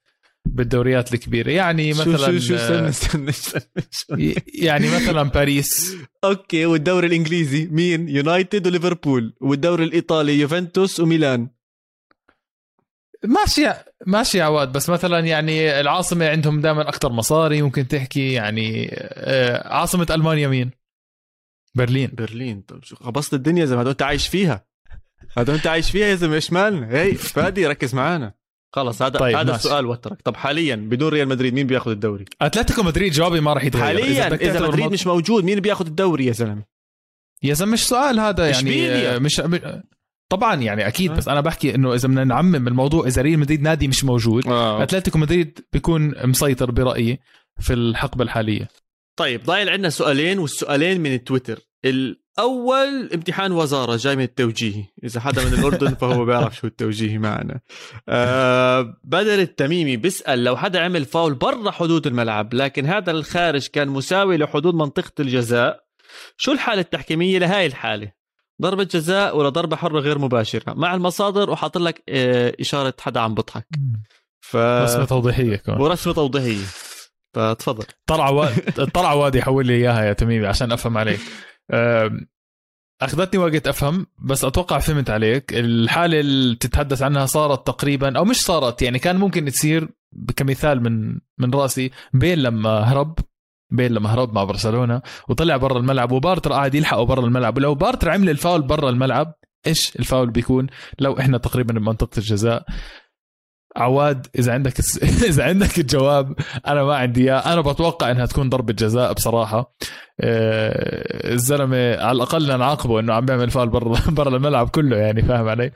بالدوريات الكبيرة. يعني مثلا شو شو استنى استنى استنى يعني مثلا باريس. (laughs) okay والدوري الإنجليزي. مين؟ يونايتد وليفربول. والدوري الإيطالي يوفنتوس وميلان. ماشي ماشي عواد. بس مثلا يعني العاصمة عندهم دائما أكثر مصاري ممكن تحكي. يعني آه، عاصمة ألمانيا مين؟ برلين. برلين. طب شو خبصت الدنيا زي ما أنت عايش فيها. هذا أنت عايش فيها يا زلمة. إيش مالنا هي فادي ركز معانا. خلص هذا طيب، هذا. السؤال وترك طب حاليا بدون ريال مدريد مين بياخذ الدوري أتلتيكو مدريد جوابي ما راح يتغير حاليا إذا تعتبر مدريد مش موجود مين بياخذ الدوري يا زلمة يا زلمة مش سؤال هذا يعني. آه، مش طبعا يعني أكيد آه. بس أنا بحكي إنه إذا بدنا نعمم الموضوع إذا ريال مدريد نادي مش موجود آه. أتلتيكو مدريد بيكون مسيطر برأيي في الحقبة الحالية طيب ضايل عندنا سؤالين والسؤالين من التويتر الأول امتحان وزارة جاي من التوجيهي إذا حدا من الأردن (laughs) فهو بيعرف شو التوجيهي معنا. آه بدر التميمي بيسأل لو حدا عمل فاول برا حدود الملعب لكن هذا الخارج كان مساوي لحدود منطقة الجزاء. شو الحالة التحكيمية لهاي الحالة؟ ضربة جزاء ولا ضربة حرة غير مباشرة؟ مع المصادر وحاط لك آه، إشارة حدا عم بضحك. ف... رسمة توضيحية كمان. ورسمة توضيحية. فتفضل. طلع و... طلع وادي يحول لي إياها يا تميمي عشان أفهم عليك. أخذتني وقت أفهم بس أتوقع فهمت عليك. الحالة اللي تتحدث عنها صارت تقريبا أو مش صارت يعني كان ممكن تصير كمثال من من رأسي. بين لما هرب بين لما هرب مع برشلونة وطلع برا الملعب وبارتر قاعد يلحقه برا الملعب. ولو بارتر عمل الفاول برا الملعب إيش الفاول بيكون؟ لو إحنا تقريبا بمنطقة الجزاء. عواد إذا عندك. (laughs) إذا عندك الجواب أنا ما عندي إياه. أنا بتوقع إنها تكون ضربة جزاء بصراحة. آه، الزلمة على الأقل نعاقبه إنه عم بيعمل فاول برا (laughs) برا الملعب كله يعني فاهم علي؟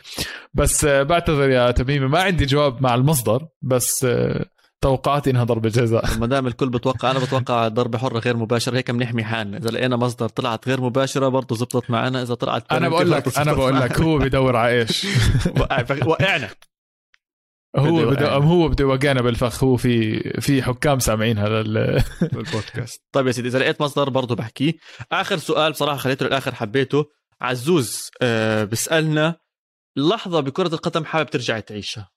بس آه، بعتذر يا تميمي ما عندي جواب مع المصدر بس آه، توقعاتي إنها ضربة جزاء. ما دام الكل بتوقع أنا بتوقع ضربة حرة غير مباشرة هيك بنحمي حالنا. إذا لقينا مصدر طلعت غير مباشرة برضه زبطت معنا. إذا طلعت أنا بقول لك أنا بقول لك هو بدور على إيش؟ (laughs) وقعنا. هو بده يوقعنا. هو بده يوقعنا بالفخ. هو في في حكام سامعين هذا ال- (laughs) بالبودكاست طيب يا سيدي إذا لقيت مصدر برضه بحكيه. آخر سؤال بصراحة خليته للآخر حبيته. عزوز آه بيسألنا لحظة بكرة القدم حابب ترجع تعيشها.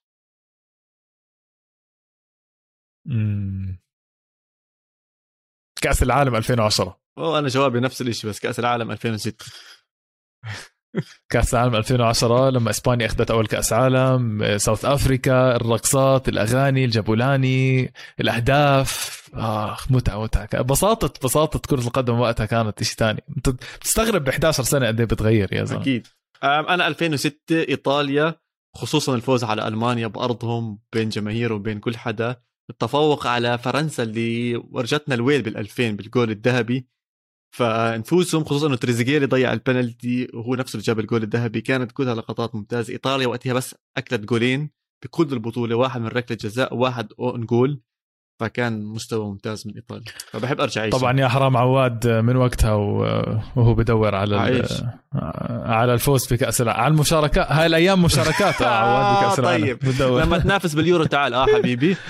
كأس العالم 2010 وأنا جوابي نفس الشيء بس كأس العالم 2006 كأس العالم 2010 لما إسبانيا أخذت أول كأس عالم ساوث أفريكا الرقصات الأغاني الجابولاني الأهداف. آخ متعة متعة. بساطة بساطة كرة القدم وقتها كانت شيء ثاني انت بتستغرب ب 11 سنة قد إيه بتغير يا زلمة. أكيد. أنا 2006 إيطاليا خصوصا الفوز على ألمانيا بأرضهم بين جماهير وبين كل حدا التفوق على فرنسا اللي ورجتنا الويل بال 2000 بالجول الذهبي. فنفوسهم خصوصا إنه تريزيجيه اللي ضيع البنالتي وهو نفسه اللي جاب الجول الذهبي. كانت كلها لقطات ممتازة. إيطاليا وقتها بس أكلت جولين بكل البطولة واحد من ركلة جزاء وواحد own goal فكان مستوى ممتاز من إيطاليا. فبحب أرجع اعيش طبعا يا حرام عواد من وقتها و- وهو بدور على عايش. على الفوز في كاس العالم على المشاركات هاي الأيام مشاركات آه، عواد بكأس آه، (laughs) العالم. طيب. بدور. لما تنافس باليورو تعال آه حبيبي. (laughs)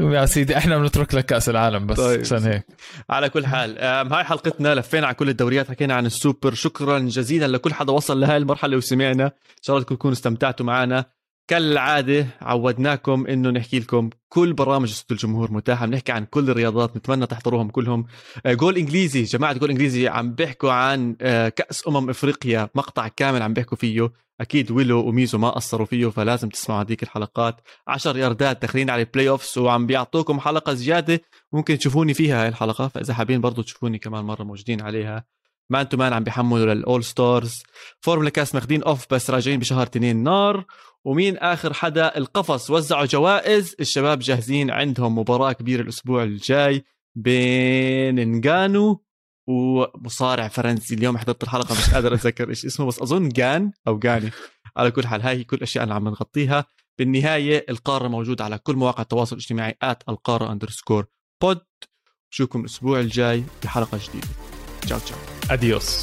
يا سيدي إحنا بنترك لك كأس العالم بس طيب. عشان هيك. على كل حال آم، هاي حلقتنا لفينا على كل الدوريات حكينا عن السوبر. شكرا جزيلا لكل حدا وصل لهاي المرحلة وسمعنا. إن شاء الله تكونوا استمتعتوا معنا. كالعادة عودناكم إنه نحكي لكم كل برامج صوت الجمهور متاحة بنحكي عن كل الرياضات نتمنى تحضروهم كلهم. آه، جول إنجليزي جماعة جول إنجليزي عم بيحكوا عن آه، كأس أمم إفريقيا مقطع كامل عم بيحكوا فيه. أكيد ويلو وميزو ما قصروا فيه فلازم تسمعوا هذيك الحلقات. 10 ياردات داخلين على ال playoffs وعم بيعطوكم حلقة زيادة ممكن تشوفوني فيها هاي الحلقة فإذا حابين برضو تشوفوني كمان مرة موجودين عليها. مان تو مان عم بيحملوا لل All-Stars. فورمولا كاس ماخذين off بس راجعين بشهر تنين نار. ومين آخر حدا؟ القفص. وزعوا جوائز. الشباب جاهزين عندهم مباراة كبيرة الأسبوع الجاي بين نغانو ومصارع فرنسي. اليوم حضرت الحلقة مش قادر أتذكر إيش اسمه بس أظن جان أو جاني. على كل حال هاي هي كل الاشياء اللي عم نغطيها. بالنهاية القارة موجوده على كل مواقع التواصل الاجتماعي at القارة underscore pod نشوفكم الأسبوع الجاي بحلقة جديدة. تشاو تشاو. Adiós.